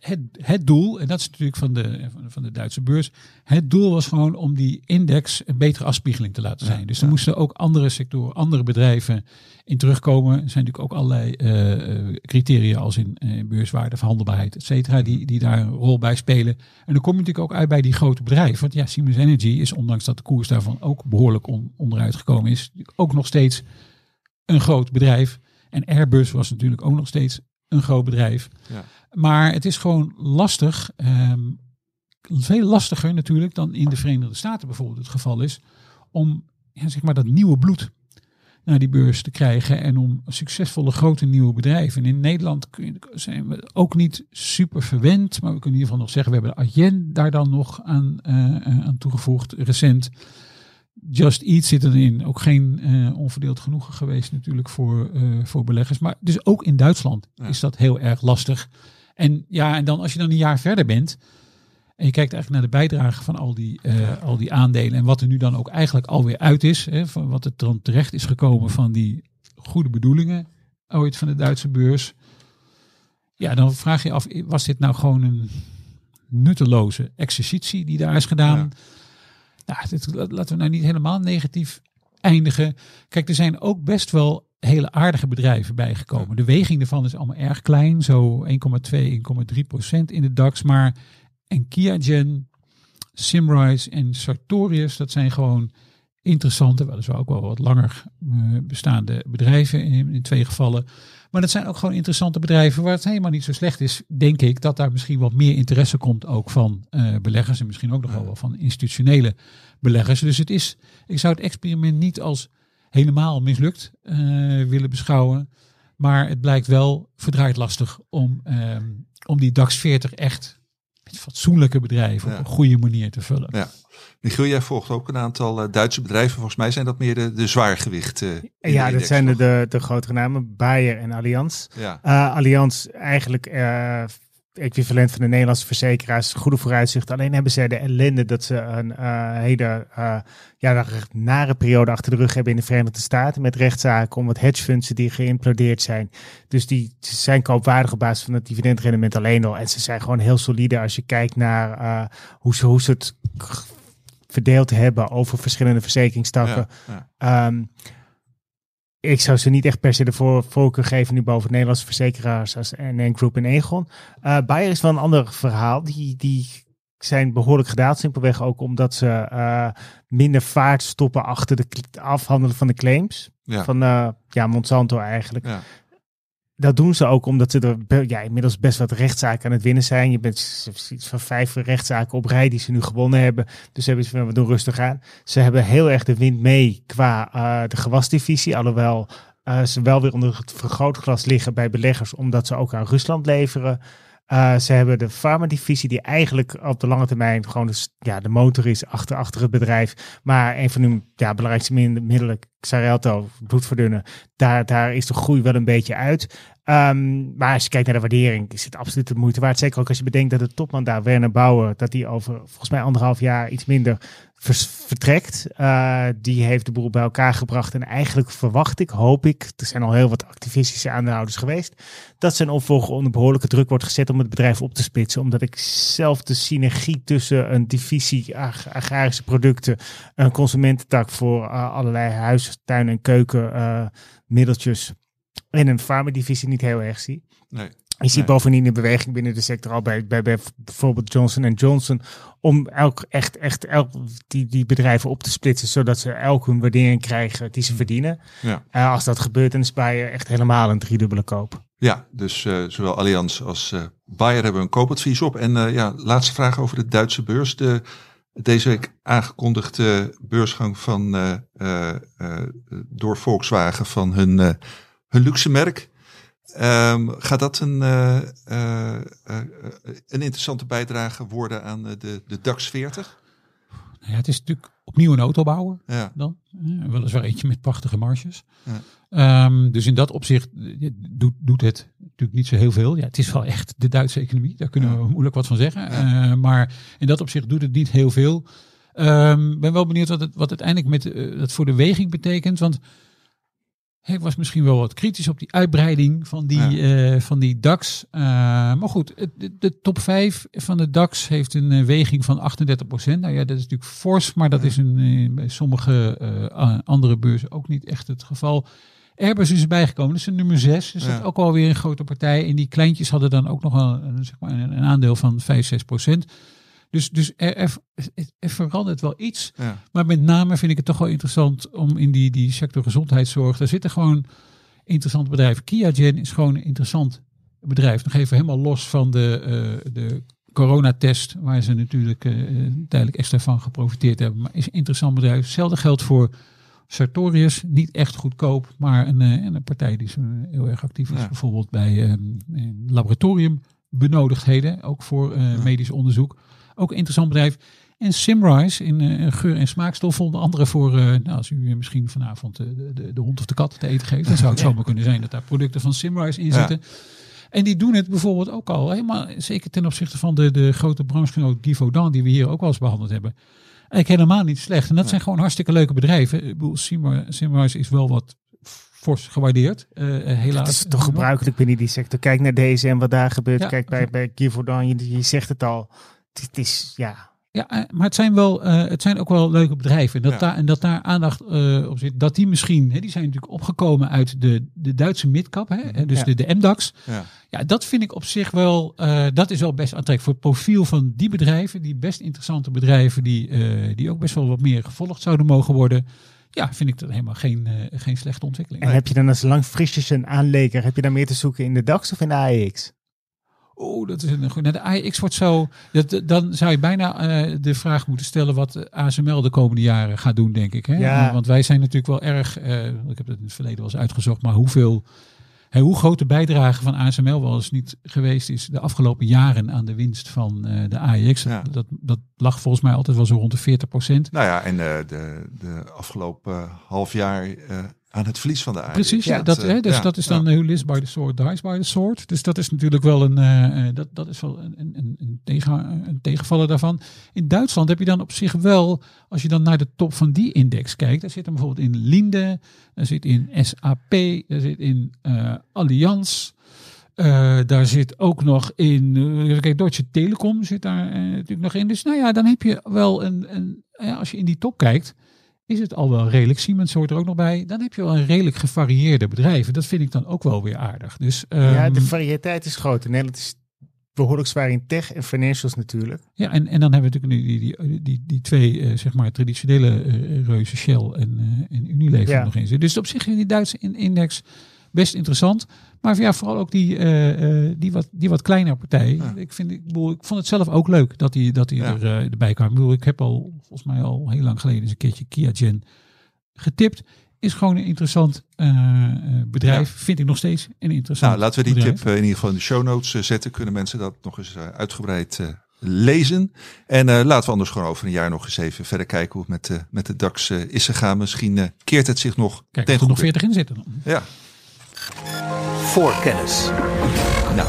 het, het doel, en dat is natuurlijk van de, van de Duitse beurs, het doel was gewoon om die index een betere afspiegeling te laten zijn. dus er moesten ook andere sectoren, andere bedrijven in terugkomen. Er zijn natuurlijk ook allerlei uh, criteria als in uh, beurswaarde, verhandelbaarheid, et cetera, die, die daar een rol bij spelen. En dan kom je natuurlijk ook uit bij die grote bedrijven. Want ja, Siemens Energy is, ondanks dat de koers daarvan ook behoorlijk on, onderuit gekomen is, ook nog steeds een groot bedrijf. En Airbus was natuurlijk ook nog steeds een groot bedrijf. Ja. Maar het is gewoon lastig, um, veel lastiger natuurlijk dan in de Verenigde Staten bijvoorbeeld het geval is, om ja, zeg maar dat nieuwe bloed naar die beurs te krijgen en om succesvolle grote nieuwe bedrijven. En in Nederland zijn we ook niet super verwend, maar we kunnen in ieder geval nog zeggen, we hebben de Adyen daar dan nog aan, uh, aan toegevoegd recent. Just Eat zit erin. Ook geen uh, onverdeeld genoegen geweest natuurlijk voor, uh, voor beleggers. Maar dus ook in Duitsland ja. is dat heel erg lastig. En ja, en dan als je dan een jaar verder bent. En je kijkt eigenlijk naar de bijdrage van al die, uh, al die aandelen. En wat er nu dan ook eigenlijk alweer uit is. Hè, van wat er dan terecht is gekomen van die goede bedoelingen ooit van de Duitse beurs. Ja, dan vraag je af, was dit nou gewoon een nutteloze exercitie die daar is gedaan? Ja. Nou, dit, laten we nou niet helemaal negatief eindigen. Kijk, er zijn ook best wel hele aardige bedrijven bijgekomen. De weging ervan is allemaal erg klein, zo 1,2, 1,3 procent in de DAX. Maar en Kiagen, Simrise en Sartorius, dat zijn gewoon interessante, weliswaar ook wel wat langer uh, bestaande bedrijven in, in twee gevallen. Maar dat zijn ook gewoon interessante bedrijven waar het helemaal niet zo slecht is, denk ik, dat daar misschien wat meer interesse komt ook van uh, beleggers en misschien ook nog wel van institutionele beleggers. Dus het is, ik zou het experiment niet als helemaal mislukt uh, willen beschouwen. Maar het blijkt wel verdraaid lastig om, um, om die DAX 40 echt met fatsoenlijke bedrijven ja. op een goede manier te vullen. Ja. Michiel, jij volgt ook een aantal uh, Duitse bedrijven. Volgens mij zijn dat meer de, de zwaargewichten. Uh, ja, dat zijn de, de, de grotere namen. Bayer en Allianz. Ja. Uh, Allianz eigenlijk equivalent van de Nederlandse verzekeraars. Goede vooruitzicht. Alleen hebben zij de ellende dat ze een hele ja, nare periode achter de rug hebben in de Verenigde Staten. Met rechtszaken om wat hedgefundsen die geïmplodeerd zijn. Dus die zijn koopwaardig op basis van het dividendrendement alleen al. En ze zijn gewoon heel solide als je kijkt naar hoe, ze, hoe ze het verdeeld hebben over verschillende verzekeringstakken. Ja, ja. Um, ik zou ze niet echt per se de voor, voorkeur geven nu boven Nederlandse verzekeraars als NN Group en Egon. Uh, Bayer is wel een ander verhaal. Die, die zijn behoorlijk gedaald, simpelweg ook omdat ze uh, minder vaart stoppen achter de afhandelen van de claims. Ja. Van uh, ja, Monsanto eigenlijk. Dat doen ze ook omdat ze er ja, inmiddels best wat rechtszaken aan het winnen zijn. Je bent iets van vijf rechtszaken op rij die ze nu gewonnen hebben. Dus hebben ze we doen rustig aan. Ze hebben heel erg de wind mee qua uh, de gewasdivisie. Alhoewel uh, ze wel weer onder het vergrootglas liggen bij beleggers, omdat ze ook aan Rusland leveren. Uh, ze hebben de farmadivisie die eigenlijk op de lange termijn gewoon ja, de motor is achter, achter het bedrijf. Maar een van hun ja, belangrijkste middelen, Xarelto, bloedverdunnen, daar, daar is de groei wel een beetje uit. Um, maar als je kijkt naar de waardering, is het absoluut de moeite waard. Zeker ook als je bedenkt dat de topman daar, Werner Bauer, dat die over volgens mij anderhalf jaar iets minder vertrekt. Uh, die heeft de boel bij elkaar gebracht. En eigenlijk verwacht ik, hoop ik, er zijn al heel wat activistische aandeelhouders geweest, dat zijn opvolger onder behoorlijke druk wordt gezet om het bedrijf op te splitsen. Omdat ik zelf de synergie tussen een divisie ag agrarische producten, een consumententak voor uh, allerlei huis, tuin en keuken uh, middeltjes en een farmadivisie niet heel erg zie. Nee. Je ziet Nee. bovendien de beweging binnen de sector al bij, bij, bij bijvoorbeeld Johnson Johnson om elk echt, echt elk, die, die bedrijven op te splitsen, zodat ze elk hun waardering krijgen die ze verdienen. Ja. Uh, als dat gebeurt, dan is Bayer echt helemaal een driedubbele koop. Ja, dus uh, zowel Allianz als uh, Bayer hebben een koopadvies op. En ja, laatste vraag over de Duitse beurs. De deze week aangekondigde beursgang van door Volkswagen van hun, hun luxe merk. Ehm, gaat dat een, eh, eh, eh, een interessante bijdrage worden aan de, de DAX 40? Nou ja, het is natuurlijk opnieuw een autobouwer Ja. dan. Weliswaar eentje met prachtige marges. Ja. Ehm, dus in dat opzicht doet, doet het natuurlijk niet zo heel veel. Ja, het is wel echt de Duitse economie. Daar kunnen we moeilijk wat van zeggen. Maar in dat opzicht doet het niet heel veel. Ehm ben wel benieuwd wat het wat uiteindelijk met dat voor de weging betekent. Want ik was misschien wel wat kritisch op die uitbreiding van die, eh, van die DAX. Eh, maar goed, de, de top 5 van de DAX heeft een eh, weging van 38%. Nou ja, dat is natuurlijk fors, maar dat is een, bij sommige andere beurzen ook niet echt het geval. Airbus is erbij gekomen, dat is een nummer 6. Dus dat is ook alweer een grote partij. En die kleintjes hadden dan ook nog een, een, zeg maar een, een aandeel van 5, 6%. Dus, dus er, er, er verandert wel iets. Ja. Maar met name vind ik het toch wel interessant om in die, die sector gezondheidszorg. Daar zitten gewoon interessante bedrijven. Kiagen is gewoon een interessant bedrijf. Nog even helemaal los van de, eh, de coronatest. Waar ze natuurlijk eh, tijdelijk extra van geprofiteerd hebben. Maar is een interessant bedrijf. Hetzelfde geldt voor Sartorius. Niet echt goedkoop. Maar een, eh, een partij die heel erg actief is. Ja. Bijvoorbeeld bij eh, een laboratoriumbenodigdheden. Ook voor medisch onderzoek. Ook een interessant bedrijf. En Simrise in eh, geur- en smaakstof. Onder andere voor, eh, nou, als u misschien vanavond eh, de, de, de hond of de kat te eten geeft. Dan zou het zomaar kunnen zijn dat daar producten van Simrise in Ja. zitten. En die doen het bijvoorbeeld ook al. Helemaal, zeker ten opzichte van de, de grote branchegenoot Givaudan. Die we hier ook wel eens behandeld hebben. Eigenlijk helemaal niet slecht. En dat zijn gewoon hartstikke leuke bedrijven. Ik bedoel, Simri- Simrise is wel wat fors gewaardeerd. eh, eh, helaas. Is toch gebruikelijk binnen die sector. Kijk naar deze en wat daar gebeurt. Ja. Kijk bij, bij Givaudan, je, je zegt het al. Het, is, ja, Ja, eh, maar het zijn, wel, eh, het zijn ook wel leuke bedrijven. En dat, Ja. daar, en dat daar aandacht eh, op zit. Dat die misschien, hè, die zijn natuurlijk opgekomen uit de, de Duitse midcap. Hè, eh, dus Ja. de, de MDAX. Ja. Ja, dat vind ik op zich wel, eh, dat is wel best aantrekkelijk. Voor het profiel van die bedrijven, die best interessante bedrijven, die, eh, die ook best wel wat meer gevolgd zouden mogen worden. Ja, vind ik dat helemaal geen, eh, geen slechte ontwikkeling. En heb je dan als langfristig een aanleker, heb je daar meer te zoeken in de DAX of in de AEX? Oeh, dat is een goede. Nou, de AX wordt zo. Dat, dan zou je bijna eh, de vraag moeten stellen wat ASML de komende jaren gaat doen, denk ik. Hè? Ja. Want wij zijn natuurlijk wel erg. eh, ik heb het in het verleden wel eens uitgezocht, maar hoeveel. hè, hoe groot de bijdrage van ASML wel eens niet geweest is de afgelopen jaren aan de winst van eh, de AEX. Ja. Dat, dat lag volgens mij altijd wel zo rond de 40 procent. Nou ja, en de, de afgelopen half jaar aan het verlies van de AEX. Precies, ja, Dat, eh, hè, dus ja, dat is dan ja. who lives by the sword dies by the sword. Dus dat is natuurlijk wel een, eh, eh, dat, dat is wel een, een, een, tegen, een tegenvaller daarvan. In Duitsland heb je dan op zich wel, als je dan naar de top van die index kijkt, daar zit er bijvoorbeeld in Linde, daar zit in SAP, daar zit in eh Allianz. eh, daar zit ook nog in, eh, kijk, Deutsche Telekom zit daar eh, natuurlijk nog in. Dus nou ja, dan heb je wel een, een ja, als je in die top kijkt, is het al wel redelijk. Siemens hoort er ook nog bij. Dan heb je wel een redelijk gevarieerde bedrijven. Dat vind ik dan ook wel weer aardig. Dus ja, ehm, de variëteit is groot. In Nederland is behoorlijk zwaar in tech en financials natuurlijk. Ja, en, en dan hebben we natuurlijk nu die, die, die, die twee eh, zeg maar traditionele eh, reuzen Shell en, eh, en Unilever Ja. er nog in zitten. Dus op zich is die Duitse in- index best interessant. Maar ja, vooral ook die, eh, eh, die, wat, die wat kleinere partijen. Ja. Ik, vind, ik, bedoel, ik vond het zelf ook leuk dat die, dat die Ja. er, eh, erbij kwam. Ik, bedoel, ik heb al volgens mij al heel lang geleden eens een keertje Kia Gen getipt. Is gewoon een interessant bedrijf. Vind ik nog steeds een interessant Nou, laten we die bedrijf. tip in ieder geval in de show notes zetten. Kunnen mensen dat nog eens uitgebreid lezen. En laten we anders gewoon over een jaar nog eens even verder kijken hoe het met, de met de DAX is gegaan. Misschien keert het zich nog Kijk, er nog goede. 40 in zitten. Dan. Ja, Voorkennis. nou.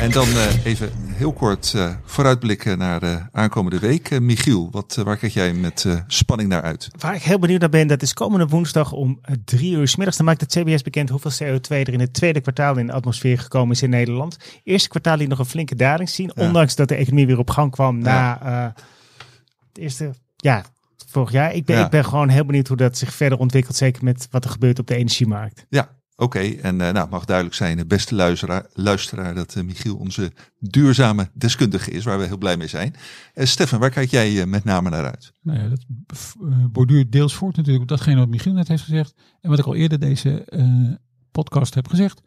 En dan eh, even heel kort eh, vooruitblikken naar de aankomende week. Eh, Michiel, wat, eh, waar kijk jij met eh, spanning naar uit? Waar ik heel benieuwd naar ben, dat is komende woensdag om eh, drie uur 's middags. Dan maakt het CBS bekend hoeveel CO2 er in het tweede kwartaal in de atmosfeer gekomen is in Nederland. Eerste kwartaal liet nog een flinke daling zien, Ja. ondanks dat de economie weer op gang kwam na eh, het eerste, ja, vorig jaar. Ik ben, Ja. ik ben gewoon heel benieuwd hoe dat zich verder ontwikkelt, zeker met wat er gebeurt op de energiemarkt. Ja, oké. En eh, nou, het mag duidelijk zijn, de beste luisteraar, luisteraar dat eh, Michiel onze duurzame deskundige is, waar we heel blij mee zijn. Eh Stefan, waar kijk jij eh, met name naar uit? Nou ja, dat eh, borduurt deels voort natuurlijk op datgene wat Michiel net heeft gezegd. En wat ik al eerder deze eh, podcast heb gezegd.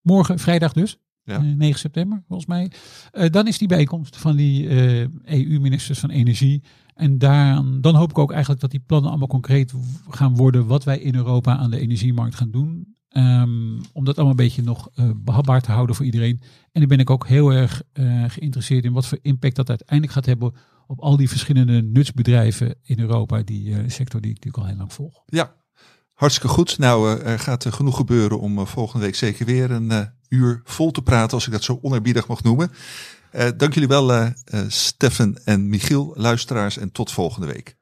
Morgen, vrijdag dus, Ja. eh, 9 september volgens mij. Eh, dan is die bijeenkomst van die eh, EU-ministers van Energie. En daar, dan hoop ik ook eigenlijk dat die plannen allemaal concreet gaan worden wat wij in Europa aan de energiemarkt gaan doen. Ehm, om dat allemaal een beetje nog uh, behapbaar te houden voor iedereen. En dan ben ik ook heel erg uh, geïnteresseerd in wat voor impact dat uiteindelijk gaat hebben op al die verschillende nutsbedrijven in Europa, die uh, sector die ik natuurlijk al heel lang volg. Ja, hartstikke goed. Nou, er gaat genoeg gebeuren om volgende week zeker weer een uur vol te praten, als ik dat zo onerbiedig mag noemen. dank jullie wel, Steffen en Michiel, luisteraars, en tot volgende week.